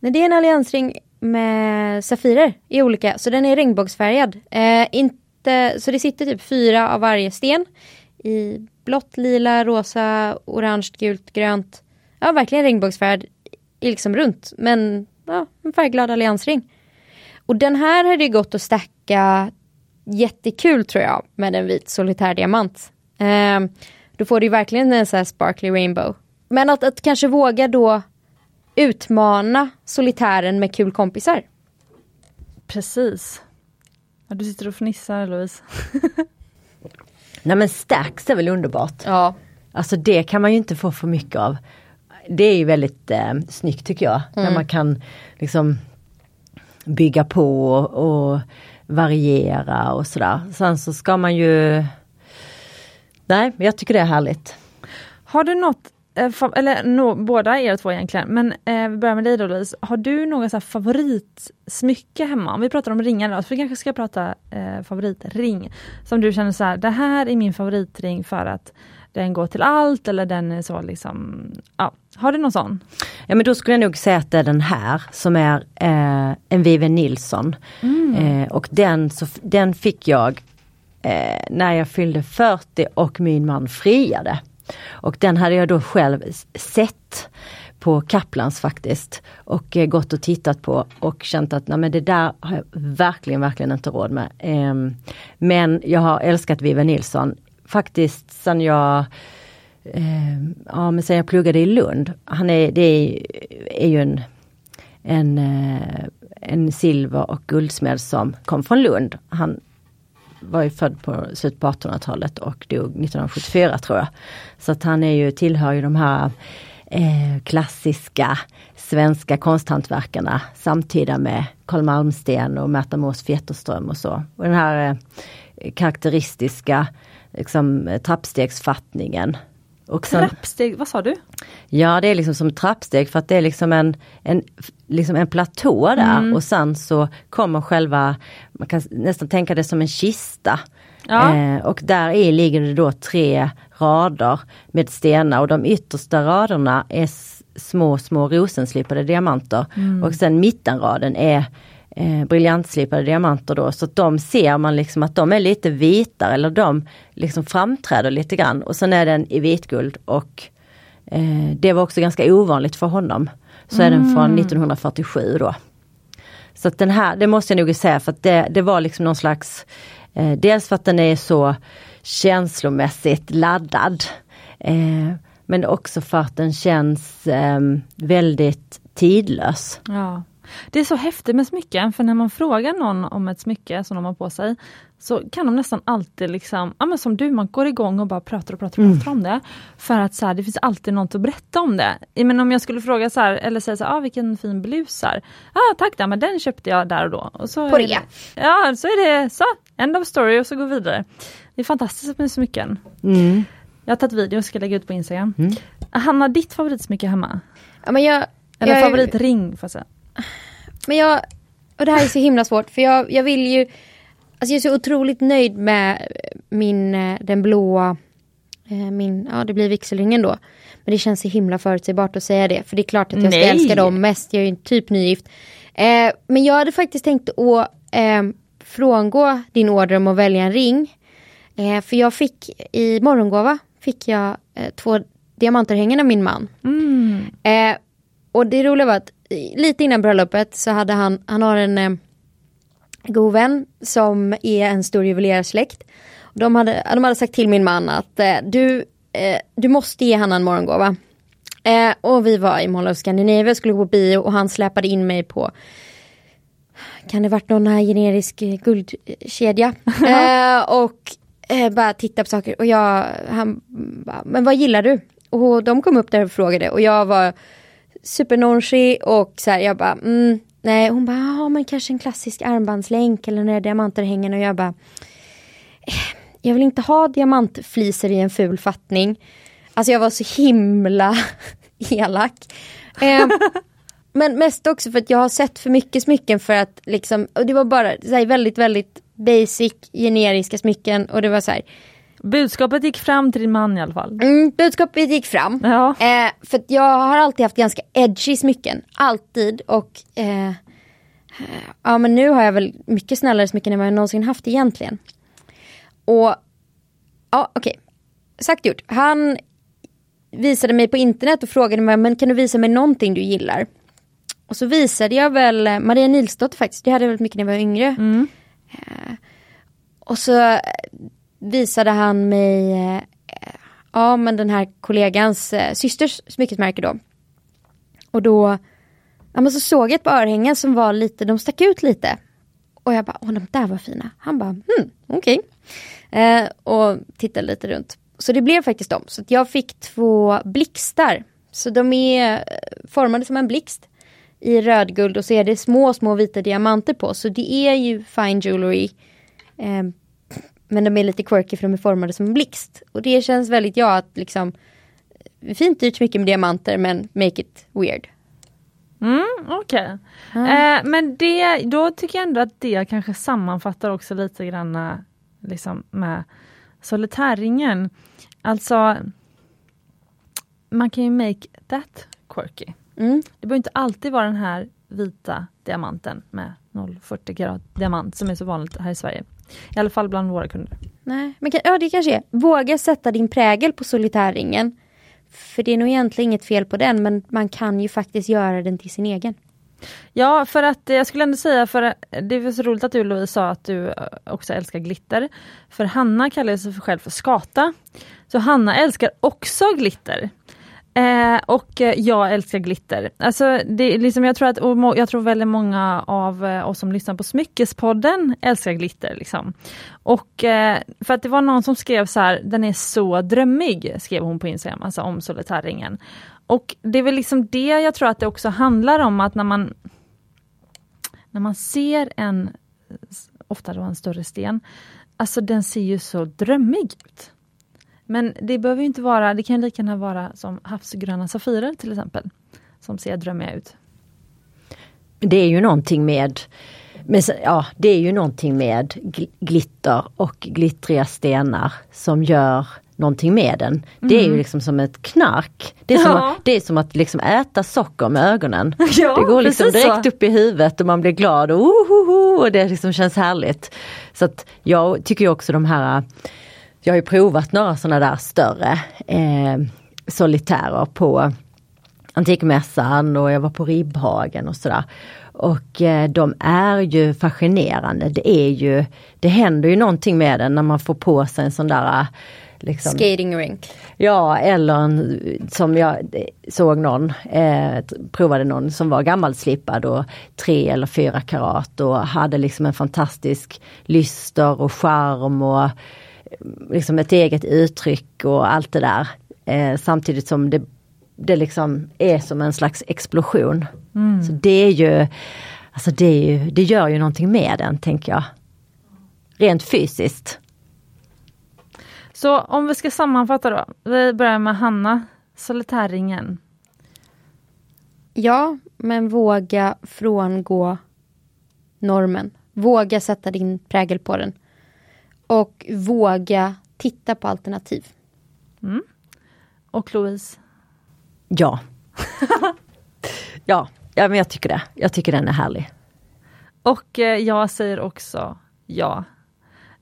Nej, det är en alliansring med Safirer i olika, så den är regnbågsfärgad. Eh, inte, så det sitter typ fyra av varje sten i blått, lila, rosa, orange, gult, grönt. Ja, verkligen regnbågsfärgad liksom runt, men ja, en färgglad alliansring. Och den här hade ju gått att stacka jättekul tror jag med en vit solitärdiamant. Eh, då får du verkligen en sån här sparkly rainbow. Men att, att kanske våga då utmana solitären med kul kompisar. Precis. Ja, du sitter och fnissar Louise. Nej men stacks är väl underbart. Ja. Alltså det kan man ju inte få för mycket av. Det är ju väldigt eh, snyggt tycker jag. Mm. När man kan liksom bygga på och variera och sådär. Sen så ska man ju... Nej, jag tycker det är härligt. Har du något eller no, båda er två egentligen, men eh, vi börjar med dig då Louise. Har du något så favoritsmycke hemma? Om vi pratar om ringar då, så vi kanske ska prata eh, favoritring. Som du känner så här, det här är min favoritring för att den går till allt eller den är så liksom, ja. Har du någon sån? Ja men då skulle jag nog säga att det är den här som är eh, en Vive Nilsson. Mm. Eh, och den, så, den fick jag eh, när jag fyllde 40 och min man friade. Och den hade jag då själv sett på Kaplans faktiskt och eh, gått och tittat på och känt att nej men det där har jag verkligen, verkligen inte råd med. Eh, men jag har älskat Vive Nilsson faktiskt sen jag ehm, ja, men sen jag pluggade i Lund. Han är, det är, är ju en, en, eh, en silver och guldsmed som kom från Lund. Han var ju född på slutet på 1800-talet och dog 1974 tror jag. Så att han är ju, tillhör ju de här eh, klassiska svenska konsthantverkarna samtida med Carl Malmsten och Märta Mås Fetterström och så. Och den här eh, karaktäristiska liksom, trappstegsfattningen och sen, trappsteg, vad sa du? Ja det är liksom som trappsteg för att det är liksom en, en, liksom en platå där mm. och sen så kommer själva, man kan nästan tänka det som en kista. Ja. Eh, och där i ligger det då tre rader med stenar och de yttersta raderna är små små rosenslipade diamanter. Mm. Och sen mittenraden är eh, briljantslipade diamanter då så att de ser man liksom att de är lite vitare eller de liksom framträder lite grann och sen är den i vitguld och eh, det var också ganska ovanligt för honom. Så mm. är den från 1947 då. Så att den här, det måste jag nog säga för att det, det var liksom någon slags eh, Dels för att den är så känslomässigt laddad. Eh, men också för att den känns eh, väldigt tidlös. Ja. Det är så häftigt med smycken, för när man frågar någon om ett smycke som de har på sig, så kan de nästan alltid, liksom, ja, men som du, man går igång och bara pratar och pratar, och pratar mm. om det. För att så här, det finns alltid något att berätta om det. Men om jag skulle fråga så här, eller säga så här, ah, vilken fin blus här. Ah, tack, där, men den köpte jag där och då. Och så på det? Ja, så är det så, end of story och så går vi vidare. Det är fantastiskt med smycken. Mm. Jag har tagit video och ska lägga ut på Instagram. Mm. Hanna, ditt favoritsmycke hemma? Ja, men jag, Eller jag, favoritring får jag säga. Men jag, och det här är så himla svårt för jag, jag vill ju, alltså jag är så otroligt nöjd med min, eh, den blåa, eh, min, ja det blir vigselringen då. Men det känns så himla förutsägbart att säga det, för det är klart att jag ska Nej. älska dem mest, jag är ju typ nygift. Eh, men jag hade faktiskt tänkt att eh, frångå din order om att välja en ring. Eh, för jag fick i morgongåva fick jag eh, två diamantörhängen av min man. Mm. Och det roliga var att lite innan bröllopet så hade han, han har en eh, god vän som är en stor juvelerarsläkt. De hade, de hade sagt till min man att eh, du, eh, du måste ge Hanna en morgongåva. Eh, och vi var i Mall of Scandinavia skulle gå på bio och han släpade in mig på kan det varit någon här generisk eh, guldkedja? eh, och eh, bara titta på saker och jag, han bara, men vad gillar du? Och de kom upp där och frågade och jag var supernonchig och så här, jag bara, mm, nej, hon bara, ja men kanske en klassisk armbandslänk eller när diamanter hänger och jag bara, eh, jag vill inte ha diamantfliser i en ful fattning. Alltså jag var så himla elak. Eh, men mest också för att jag har sett för mycket smycken för att liksom, och det var bara så här, väldigt, väldigt basic, generiska smycken och det var så här. Budskapet gick fram till din man i alla fall. Mm, budskapet gick fram. Ja. Eh, för jag har alltid haft ganska edgy smycken, alltid och eh, ja men nu har jag väl mycket snällare smycken än vad jag någonsin haft egentligen. Och ja okej, okay. sagt gjort. Han visade mig på internet och frågade mig, men kan du visa mig någonting du gillar? Och så visade jag väl Maria Nilsdotter faktiskt, det hade jag väldigt mycket när jag var yngre. Mm. Eh, och så visade han mig, eh, ja men den här kollegans eh, systers smyckesmärke då. Och då, ja men så såg jag ett par örhängen som var lite, de stack ut lite. Och jag bara, åh de där var fina. Han bara, hmm, okej. Okay. Eh, och tittade lite runt. Så det blev faktiskt dem. Så jag fick två blixtar. Så de är eh, formade som en blixt i rödguld och så är det små, små vita diamanter på. Så det är ju fine jewelry. Eh, men de är lite quirky för de är formade som en blixt. Och det känns väldigt, ja, att liksom fint dyrt mycket med diamanter men make it weird. Mm, Okej. Okay. Mm. Eh, men det, då tycker jag ändå att det kanske sammanfattar också lite grann liksom med solitärringen. Alltså, man kan ju make that quirky. Mm. Det behöver inte alltid vara den här vita diamanten med 0,40 karat diamant som är så vanligt här i Sverige. I alla fall bland våra kunder. Nej, men ja det kanske är. Våga sätta din prägel på solitärringen. För det är nog egentligen inget fel på den men man kan ju faktiskt göra den till sin egen. Ja, för att jag skulle ändå säga, för det var så roligt att du Louise sa att du också älskar glitter. För Hanna kallar sig själv för skata. Så Hanna älskar också glitter. Eh, och eh, jag älskar glitter. Alltså, det är liksom, jag, tror att, jag tror väldigt många av eh, oss som lyssnar på Smyckespodden älskar glitter. Liksom. Och eh, för att det var någon som skrev så här, den är så drömmig, skrev hon på Instagram, alltså om solitärringen. Och det är väl liksom det jag tror att det också handlar om, att när man när man ser en, ofta då en större sten, alltså den ser ju så drömmig ut. Men det behöver inte vara, det kan lika gärna vara som havsgröna safirer till exempel. Som ser drömmiga ut. Det är ju någonting med men, ja, det är ju någonting med glitter och glittriga stenar som gör någonting med den. Det är ju mm. liksom som ett knark. Det är som, ja. att, det är som att liksom äta socker med ögonen. Ja, det går liksom direkt så. upp i huvudet och man blir glad och, oh, och det liksom känns härligt. Så att jag tycker också de här jag har ju provat några sådana där större eh, solitärer på Antikmässan och jag var på Ribbhagen och sådär. Och eh, de är ju fascinerande. Det är ju, det händer ju någonting med den när man får på sig en sån där Liksom. Skating rink. Ja eller en, som jag såg någon, eh, provade någon som var gammalslipad och tre eller fyra karat och hade liksom en fantastisk lyster och charm och liksom ett eget uttryck och allt det där. Eh, samtidigt som det, det liksom är som en slags explosion. Mm. Så det är ju, alltså det, är ju, det gör ju någonting med den tänker jag. Rent fysiskt. Så om vi ska sammanfatta då. Vi börjar med Hanna, solitärringen. Ja, men våga frångå normen. Våga sätta din prägel på den. Och våga titta på alternativ. Mm. Och Louise? Ja. ja, ja, men jag tycker det. Jag tycker den är härlig. Och eh, jag säger också ja.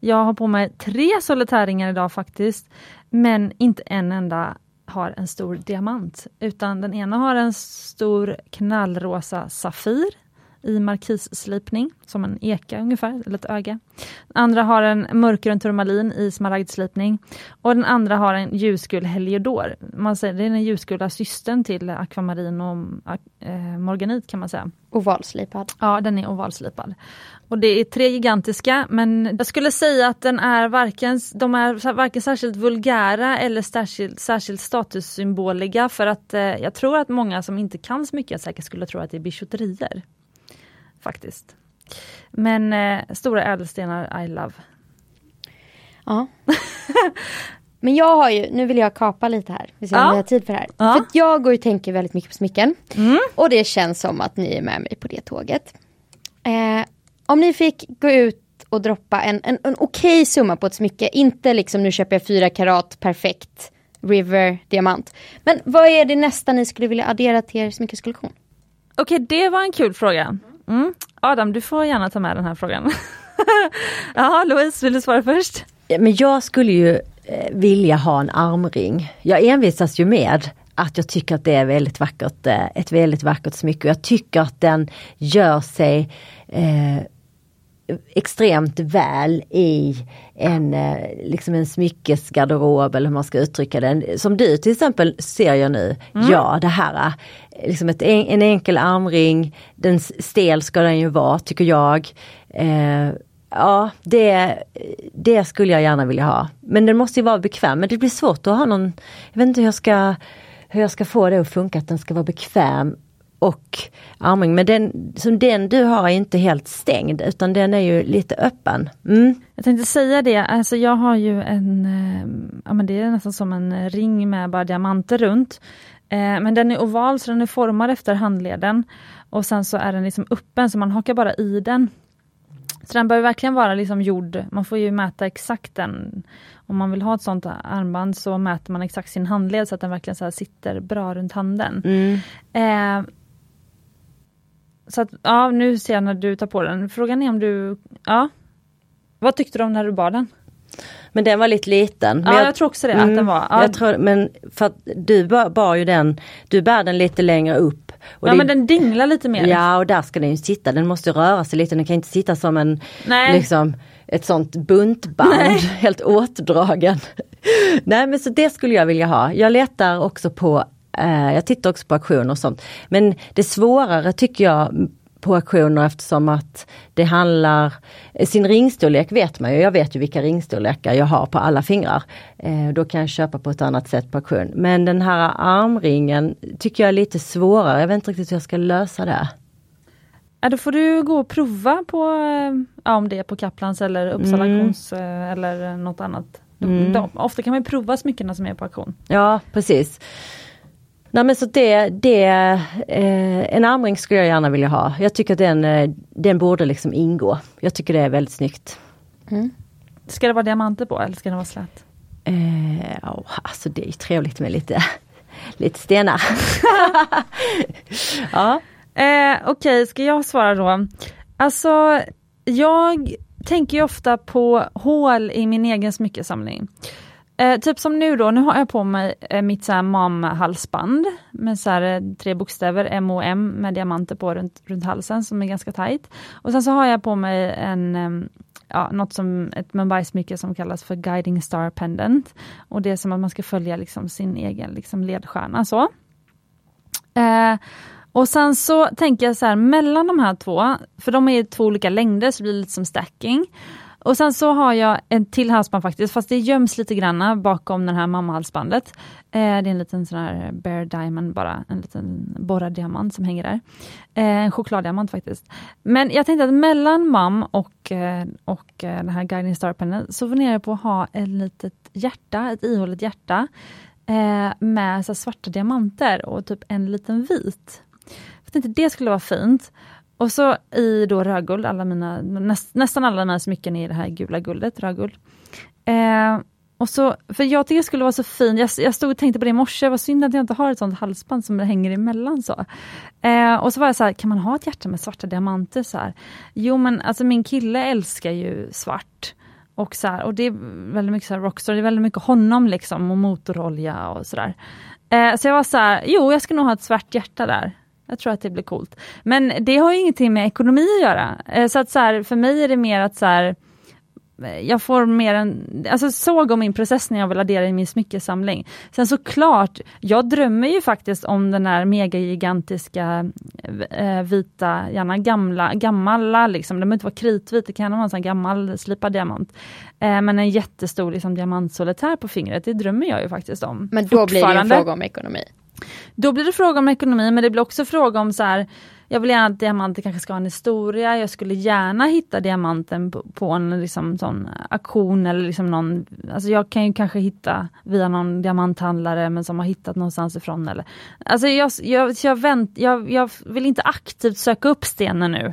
Jag har på mig tre solitärringar idag faktiskt. Men inte en enda har en stor diamant. Utan den ena har en stor knallrosa Safir i markisslipning, som en eka ungefär, eller ett öga. Den andra har en mörkgrön turmalin i smaragdslipning och den andra har en ljusgul heliodor. Man säger, det är den ljusgula systern till akvamarin och eh, morganit kan man säga. Ovalslipad. Ja, den är ovalslipad. Och det är tre gigantiska, men jag skulle säga att den är varken, de är varken särskilt vulgära eller särskilt, särskilt statussymboliga för att eh, jag tror att många som inte kan smycken säkert skulle tro att det är bijouterier faktiskt. Men eh, stora ädelstenar I love. Ja. Men jag har ju, nu vill jag kapa lite här, vi ser om ja. vi har tid för det här. Ja. För jag går och tänker väldigt mycket på smycken. Mm. Och det känns som att ni är med mig på det tåget. Eh, om ni fick gå ut och droppa en, en, en okej summa på ett smycke, inte liksom nu köper jag fyra karat perfekt River diamant. Men vad är det nästa ni skulle vilja addera till er smyckeskollektion? Okej, det var en kul fråga. Mm. Adam, du får gärna ta med den här frågan. ja, Louise, vill du svara först? Men jag skulle ju eh, vilja ha en armring. Jag envisas ju med att jag tycker att det är väldigt vackert, eh, ett väldigt vackert smycke. Jag tycker att den gör sig eh, extremt väl i en, eh, liksom en smyckesgarderob eller hur man ska uttrycka den. Som du till exempel ser jag nu, ja det här, eh, liksom ett, en, en enkel armring, den stel ska den ju vara tycker jag. Eh, ja, det, det skulle jag gärna vilja ha. Men den måste ju vara bekväm, men det blir svårt att ha någon, jag vet inte hur jag ska, hur jag ska få det att funka, att den ska vara bekväm och armring. Men den, som den du har är inte helt stängd utan den är ju lite öppen. Mm. Jag tänkte säga det, alltså jag har ju en, eh, ja men det är nästan som en ring med bara diamanter runt. Eh, men den är oval så den är formad efter handleden. Och sen så är den liksom öppen så man hakar bara i den. Så den bör verkligen vara liksom gjord, man får ju mäta exakt den. Om man vill ha ett sånt armband så mäter man exakt sin handled så att den verkligen så sitter bra runt handen. Mm. Eh, så att, ja, nu ser jag när du tar på den. Frågan är om du, ja. Vad tyckte du om när du bar den? Men den var lite liten. Men Ja, jag, tror också det, att den var. Ja, Jag tror, men för att du bar, bar ju den, du bär den lite längre upp. Ja det- men den dinglar lite mer. Ja och där ska den ju sitta, den måste röra sig lite, den kan inte sitta som en Nej. liksom ett sånt buntband, helt åtdragen. Nej men så det skulle jag vilja ha. Jag letar också på, jag tittar också på auktioner och sånt. Men det svårare tycker jag på auktioner eftersom att det handlar, sin ringstorlek vet man ju, jag vet ju vilka ringstorlekar jag har på alla fingrar. Eh, då kan jag köpa på ett annat sätt på auktion. Men den här armringen tycker jag är lite svårare, jag vet inte riktigt hur jag ska lösa det. Ja, då får du gå och prova på, eh, ja, om det är på Kaplans eller Uppsala Mm. auktions eh, eller något annat. Mm. de, ofta kan man ju prova smyckena som är på auktion. Ja precis. Nej men så det, det eh, en armring skulle jag gärna vilja ha. Jag tycker att den, eh, den borde liksom ingå. Jag tycker det är väldigt snyggt. Ska det vara diamanter på eller ska den vara slät? Eh, ja, alltså det är ju trevligt med lite, lite stenar. ja. Eh, Okej, ska jag svara då? Alltså, jag tänker ofta på hål i min egen smyckesamling. Eh, typ som nu då, nu har jag på mig eh, mitt så här MAM-halsband med så här, eh, tre bokstäver, M med diamanter på runt, runt halsen som är ganska tajt. Och sen så har jag på mig en, eh, ja, något som ett Mumbai-smycke som kallas för Guiding Star Pendant. Och det är som att man ska följa liksom sin egen liksom ledstjärna. Så. Eh, och sen så tänker jag så här mellan de här två, för de är två olika längder så det blir lite som stacking. Och sen så har jag en till halsband faktiskt, fast det göms lite grann bakom det här mammahalsbandet. Eh, det är en liten sån här bare diamond bara, en liten borrad diamant som hänger där. Eh, en chokladdiamant faktiskt. Men jag tänkte att mellan mam och, eh, och eh, den här Guiding Star Pennen så funderar jag på att ha ett litet hjärta, ett ihåligt hjärta eh, med så svarta diamanter och typ en liten vit. Jag tänkte det skulle vara fint. Och så i då rödguld, alla mina, näst, nästan alla mina smycken är i det här gula guldet, rödguld. Eh, och så, för jag tycker det skulle vara så fint, jag, jag stod och tänkte på det i morse, vad synd att jag inte har ett sånt halsband som det hänger emellan så. Eh, och så var jag så här, kan man ha ett hjärta med svarta diamanter så här? Jo men alltså min kille älskar ju svart. och, så här, och det är väldigt mycket så här rockstar, det är väldigt mycket honom liksom och motorolja och sådär. Eh, så jag var så här, jo jag ska nog ha ett svart hjärta där. Jag tror att det blir coolt. Men det har ju ingenting med ekonomi att göra. Eh, så att så här, för mig är det mer att så här, jag får mer en, alltså såg om min process när jag vill addera i min smyckesamling. Sen såklart, jag drömmer ju faktiskt om den här megagigantiska eh, vita, gärna gamla, gammala liksom, det behöver inte vara kritvit, det kan vara en sån gammal slipad diamant. Eh, men en jättestor liksom, diamantsolitär på fingret, det drömmer jag ju faktiskt om. Men då blir det en fråga om ekonomi? Då blir det fråga om ekonomi, men det blir också fråga om så här, jag vill gärna att diamanten kanske ska ha en historia, jag skulle gärna hitta diamanten på, på en liksom sån auktion eller liksom någon, alltså jag kan ju kanske hitta via någon diamanthandlare men som har hittat någonstans ifrån. Eller, alltså jag, jag, jag, vänt, jag, jag vill inte aktivt söka upp stenen nu.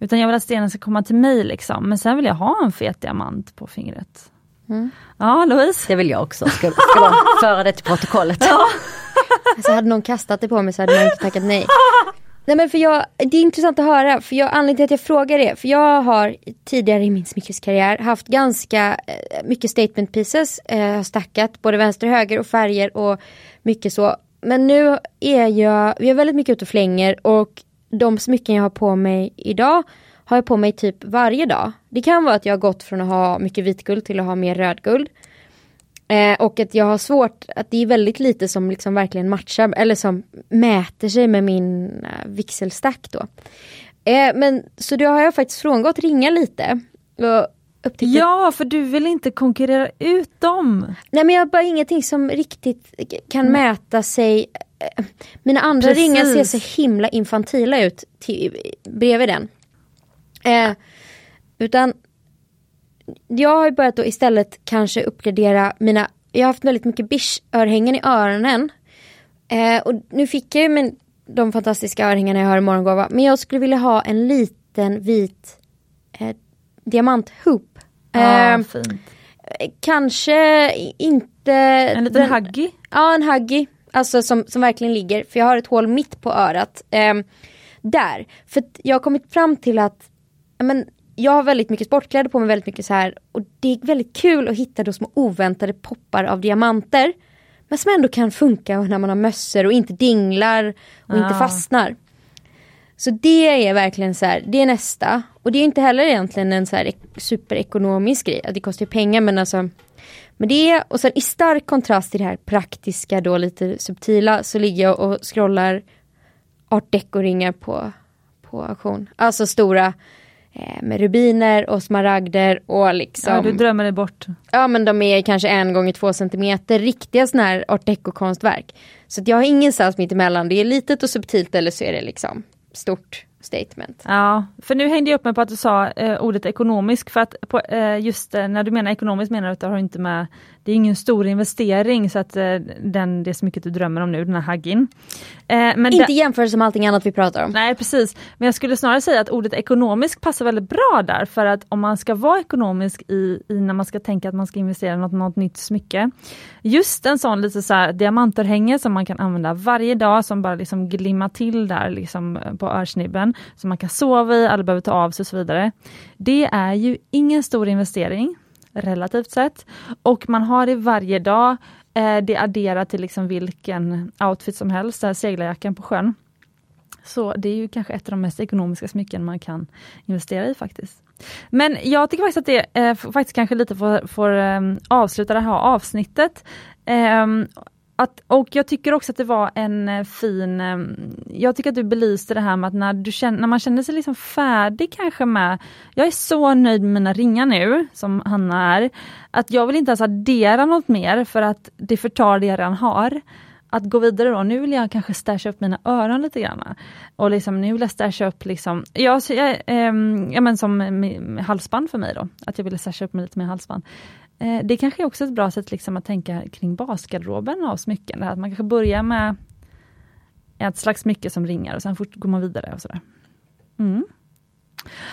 Utan jag vill att stenen ska komma till mig liksom. Men sen vill jag ha en fet diamant på fingret. Mm. Ja Louise? Det vill jag också, ska, ska bara föra det till protokollet. Ja. alltså hade någon kastat det på mig så hade man inte tackat nej. Nej men för jag, det är intressant att höra, för jag, anledningen till att jag frågar det, för jag har tidigare i min smyckeskarriär haft ganska eh, mycket statement pieces, eh, stackat både vänster och höger och färger och mycket så. Men nu är jag, vi är väldigt mycket ute och flänger och de smycken jag har på mig idag har jag på mig typ varje dag. Det kan vara att jag har gått från att ha mycket vitguld till att ha mer rödguld. Eh, och att jag har svårt, att det är väldigt lite som liksom verkligen matchar eller som mäter sig med min uh, vigselstack då. Eh, men så då har jag faktiskt frångått ringa lite. ja, för du vill inte konkurrera ut dem. Nej men jag har bara ingenting som riktigt kan mm. mäta sig. Eh, mina andra Precis. ringar ser så himla infantila ut till, bredvid den. Eh, utan jag har börjat då istället kanske uppgradera mina, jag har haft väldigt mycket bish-örhängen i öronen. Eh, och nu fick jag ju men, de fantastiska örhängena jag har i morgongåva. Men jag skulle vilja ha en liten vit eh, diamanthoop. Eh, ah, fint. Kanske inte... En liten den, huggy? Ja, en huggy. Alltså som, som verkligen ligger, för jag har ett hål mitt på örat. Eh, där. För jag har kommit fram till att men, jag har väldigt mycket sportkläder på mig, väldigt mycket så här och det är väldigt kul att hitta då små oväntade poppar av diamanter. Men som ändå kan funka när man har mössor och inte dinglar och ja. inte fastnar. Så det är verkligen så här, det är nästa. Och det är inte heller egentligen en så här superekonomisk grej, det kostar ju pengar men alltså men det och sen i stark kontrast till det här praktiska då lite subtila så ligger jag och scrollar art deco-ringar på, på auktion. Alltså stora med rubiner och smaragder och liksom. Ja, du drömmer dig bort. Ja, men de är kanske en gånger två centimeter, riktiga sådana här art deco-konstverk. Så jag har ingenstans mitt emellan, det är litet och subtilt eller så är det liksom stort statement. Ja, för nu hängde jag upp mig på att du sa eh, ordet ekonomisk, för att på, eh, just eh, när du menar ekonomiskt menar du att du har inte med det är ingen stor investering så att eh, den, det är så mycket du drömmer om nu, den här haggin. Eh, men inte jämfört med allting annat vi pratar om. Nej precis, men jag skulle snarare säga att ordet ekonomisk passar väldigt bra där för att om man ska vara ekonomisk i, i när man ska tänka att man ska investera i något, något nytt smycke. Just en sån lite så här diamantörhänge som man kan använda varje dag som bara liksom glimmar till där liksom på örsnibben som man kan sova i, aldrig behöver ta av sig och så vidare. Det är ju ingen stor investering relativt sett. Och man har det varje dag. Eh, det adderar till liksom vilken outfit som helst, där seglarjackan på sjön. Så det är ju kanske ett av de mest ekonomiska smycken man kan investera i faktiskt. Men jag tycker faktiskt att det eh, faktiskt kanske lite får, får eh, avsluta det här avsnittet. Eh, att, och jag tycker också att det var en eh, fin, eh, jag tycker att du belyste det här med att när, du känner, när man känner sig liksom färdig kanske med, jag är så nöjd med mina ringar nu, som Hanna är, att jag vill inte ens addera något mer för att det förtar det jag redan har. Att gå vidare då, nu vill jag kanske stasha upp mina öron lite grann. Och liksom, nu vill jag stasha upp liksom, ja, så jag, eh, ja men som eh, halsband för mig då, att jag ville stasha upp mig lite mer halsband. Eh, det kanske är också ett bra sätt liksom att tänka kring basgarderoben av smycken. Att man kanske börjar med ett slags smycke som ringar och sen fort går man vidare. och sådär. Mm.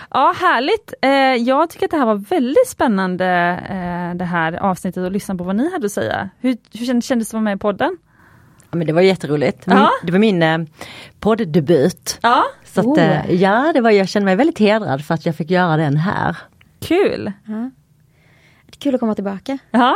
Ja, härligt! Eh, jag tycker att det här var väldigt spännande eh, det här avsnittet och lyssna på vad ni hade att säga. Hur, hur kändes det att vara med i podden? Ja, men det var jätteroligt. Ja. det var min eh, podddebut. Ja. Så att, oh. ja, det var, jag känner mig väldigt hedrad för att jag fick göra den här. Kul! Ja. Kul att komma tillbaka. Ja.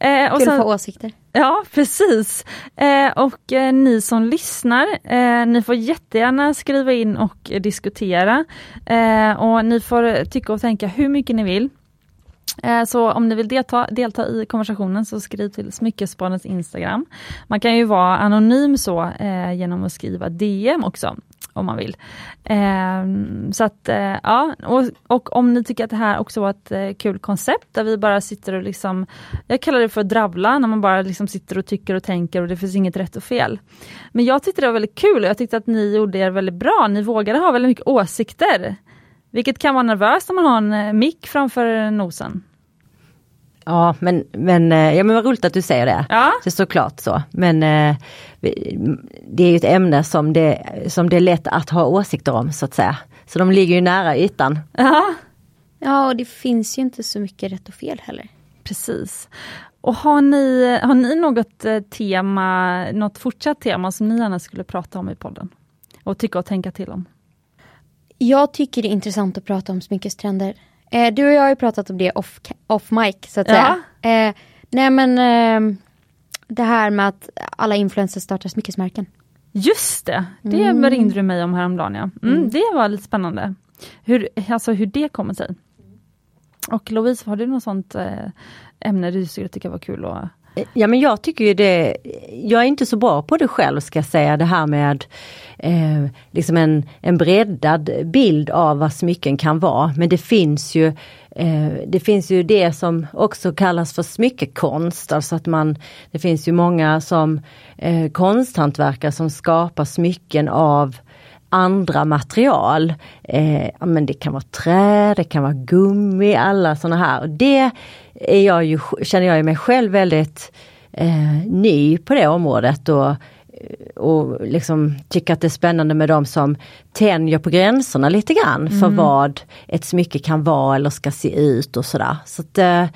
Eh, och Kul sen, att få åsikter. Ja, precis. Eh, och eh, ni som lyssnar, eh, ni får jättegärna skriva in och diskutera. Eh, och ni får tycka och tänka hur mycket ni vill. Eh, Så om ni vill delta, delta i konversationen så skriv till Smyckespanens Instagram. Man kan ju vara anonym så eh, genom att skriva DM också om man vill. Eh, så att eh, ja, och, och om ni tycker att det här också var ett eh, kul koncept där vi bara sitter och liksom, jag kallar det för att dravla, när man bara liksom sitter och tycker och tänker och det finns inget rätt och fel. Men jag tyckte det var väldigt kul och jag tyckte att ni gjorde er väldigt bra, ni vågade ha väldigt mycket åsikter. Vilket kan vara nervöst när man har en eh, mick framför nosen. Ja men, men, eh, ja, men vad roligt att du säger det. Ja. Det är såklart så. Men eh, det är ju ett ämne som det, som det är lätt att ha åsikter om så att säga. Så de ligger ju nära ytan. Ja, Ja, och det finns ju inte så mycket rätt och fel heller. precis. Och har ni, har ni något eh, tema, något fortsatt tema som ni gärna skulle prata om i podden? Och tycka och tänka till om? Jag tycker det är intressant att prata om smyckestrender. Eh, du och jag har ju pratat om det off, off mic så att säga. Eh, nej men eh, det här med att alla influencers startar smyckesmärken. Just det, det Mm. ringde du mig om häromdagen. Ja. Mm, Det var lite spännande. Hur, alltså hur det kommer sig. Och Louise, har du något sånt eh, ämne du skulle tycka var kul att Ja men jag tycker ju det, jag är inte så bra på det själv ska jag säga det här med eh, liksom en, en breddad bild av vad smycken kan vara. Men det finns ju eh, det finns ju det som också kallas för smyckekonst. Alltså att man, det finns ju många som eh, konsthantverkare som skapar smycken av andra material. Eh, men det kan vara trä, det kan vara gummi, alla sådana här. Och det är jag ju, känner jag ju mig själv väldigt eh, ny på det området och, och liksom tycker att det är spännande med de som tänjer på gränserna lite grann för vad ett smycke kan vara eller ska se ut och sådär. Så att, eh,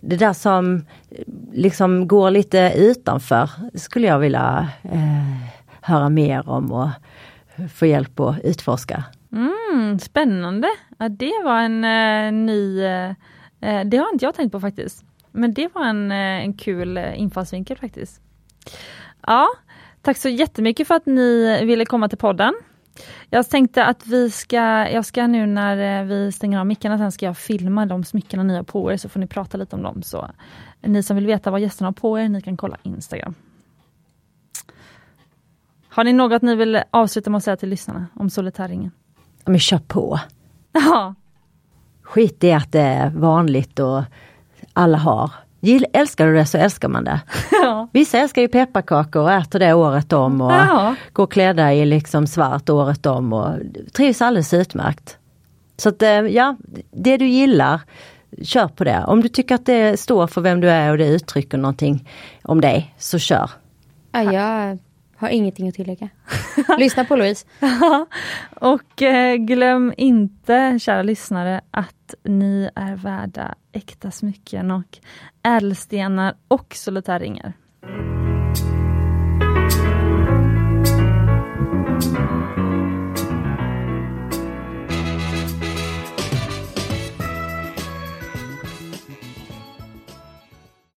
det där som liksom går lite utanför skulle jag vilja eh, höra mer om och få hjälp att utforska. Mm, spännande. Ja, det var en eh, ny... Eh, eh, det har inte jag tänkt på faktiskt. Men det var en, eh, en kul eh, infallsvinkel faktiskt. Ja, tack så jättemycket för att ni ville komma till podden. Jag tänkte att vi ska, jag ska nu när eh, vi stänger av mickarna sen ska jag filma de smyckena ni har på er så får ni prata lite om dem. Så ni som vill veta vad gästerna har på er, ni kan kolla Instagram. Har ni något ni vill avsluta med att säga till lyssnarna om solitärringen? Ja, Men kör på! Ja, Skit i att det är vanligt och alla har. Gill, älskar du det så älskar man det. ja. Vissa älskar ju pepparkakor och äter det året om och Ja. går klädda i liksom svart året om och trivs alldeles utmärkt. Så att eh, ja, det du gillar, kör på det. Om du tycker att det står för vem du är och det uttrycker någonting om dig, så kör. Ja, jag har ingenting att tillägga. Lyssna på Louise. Och eh, glöm inte, kära lyssnare, att ni är värda äkta smycken och ädelstenar och solitärringar.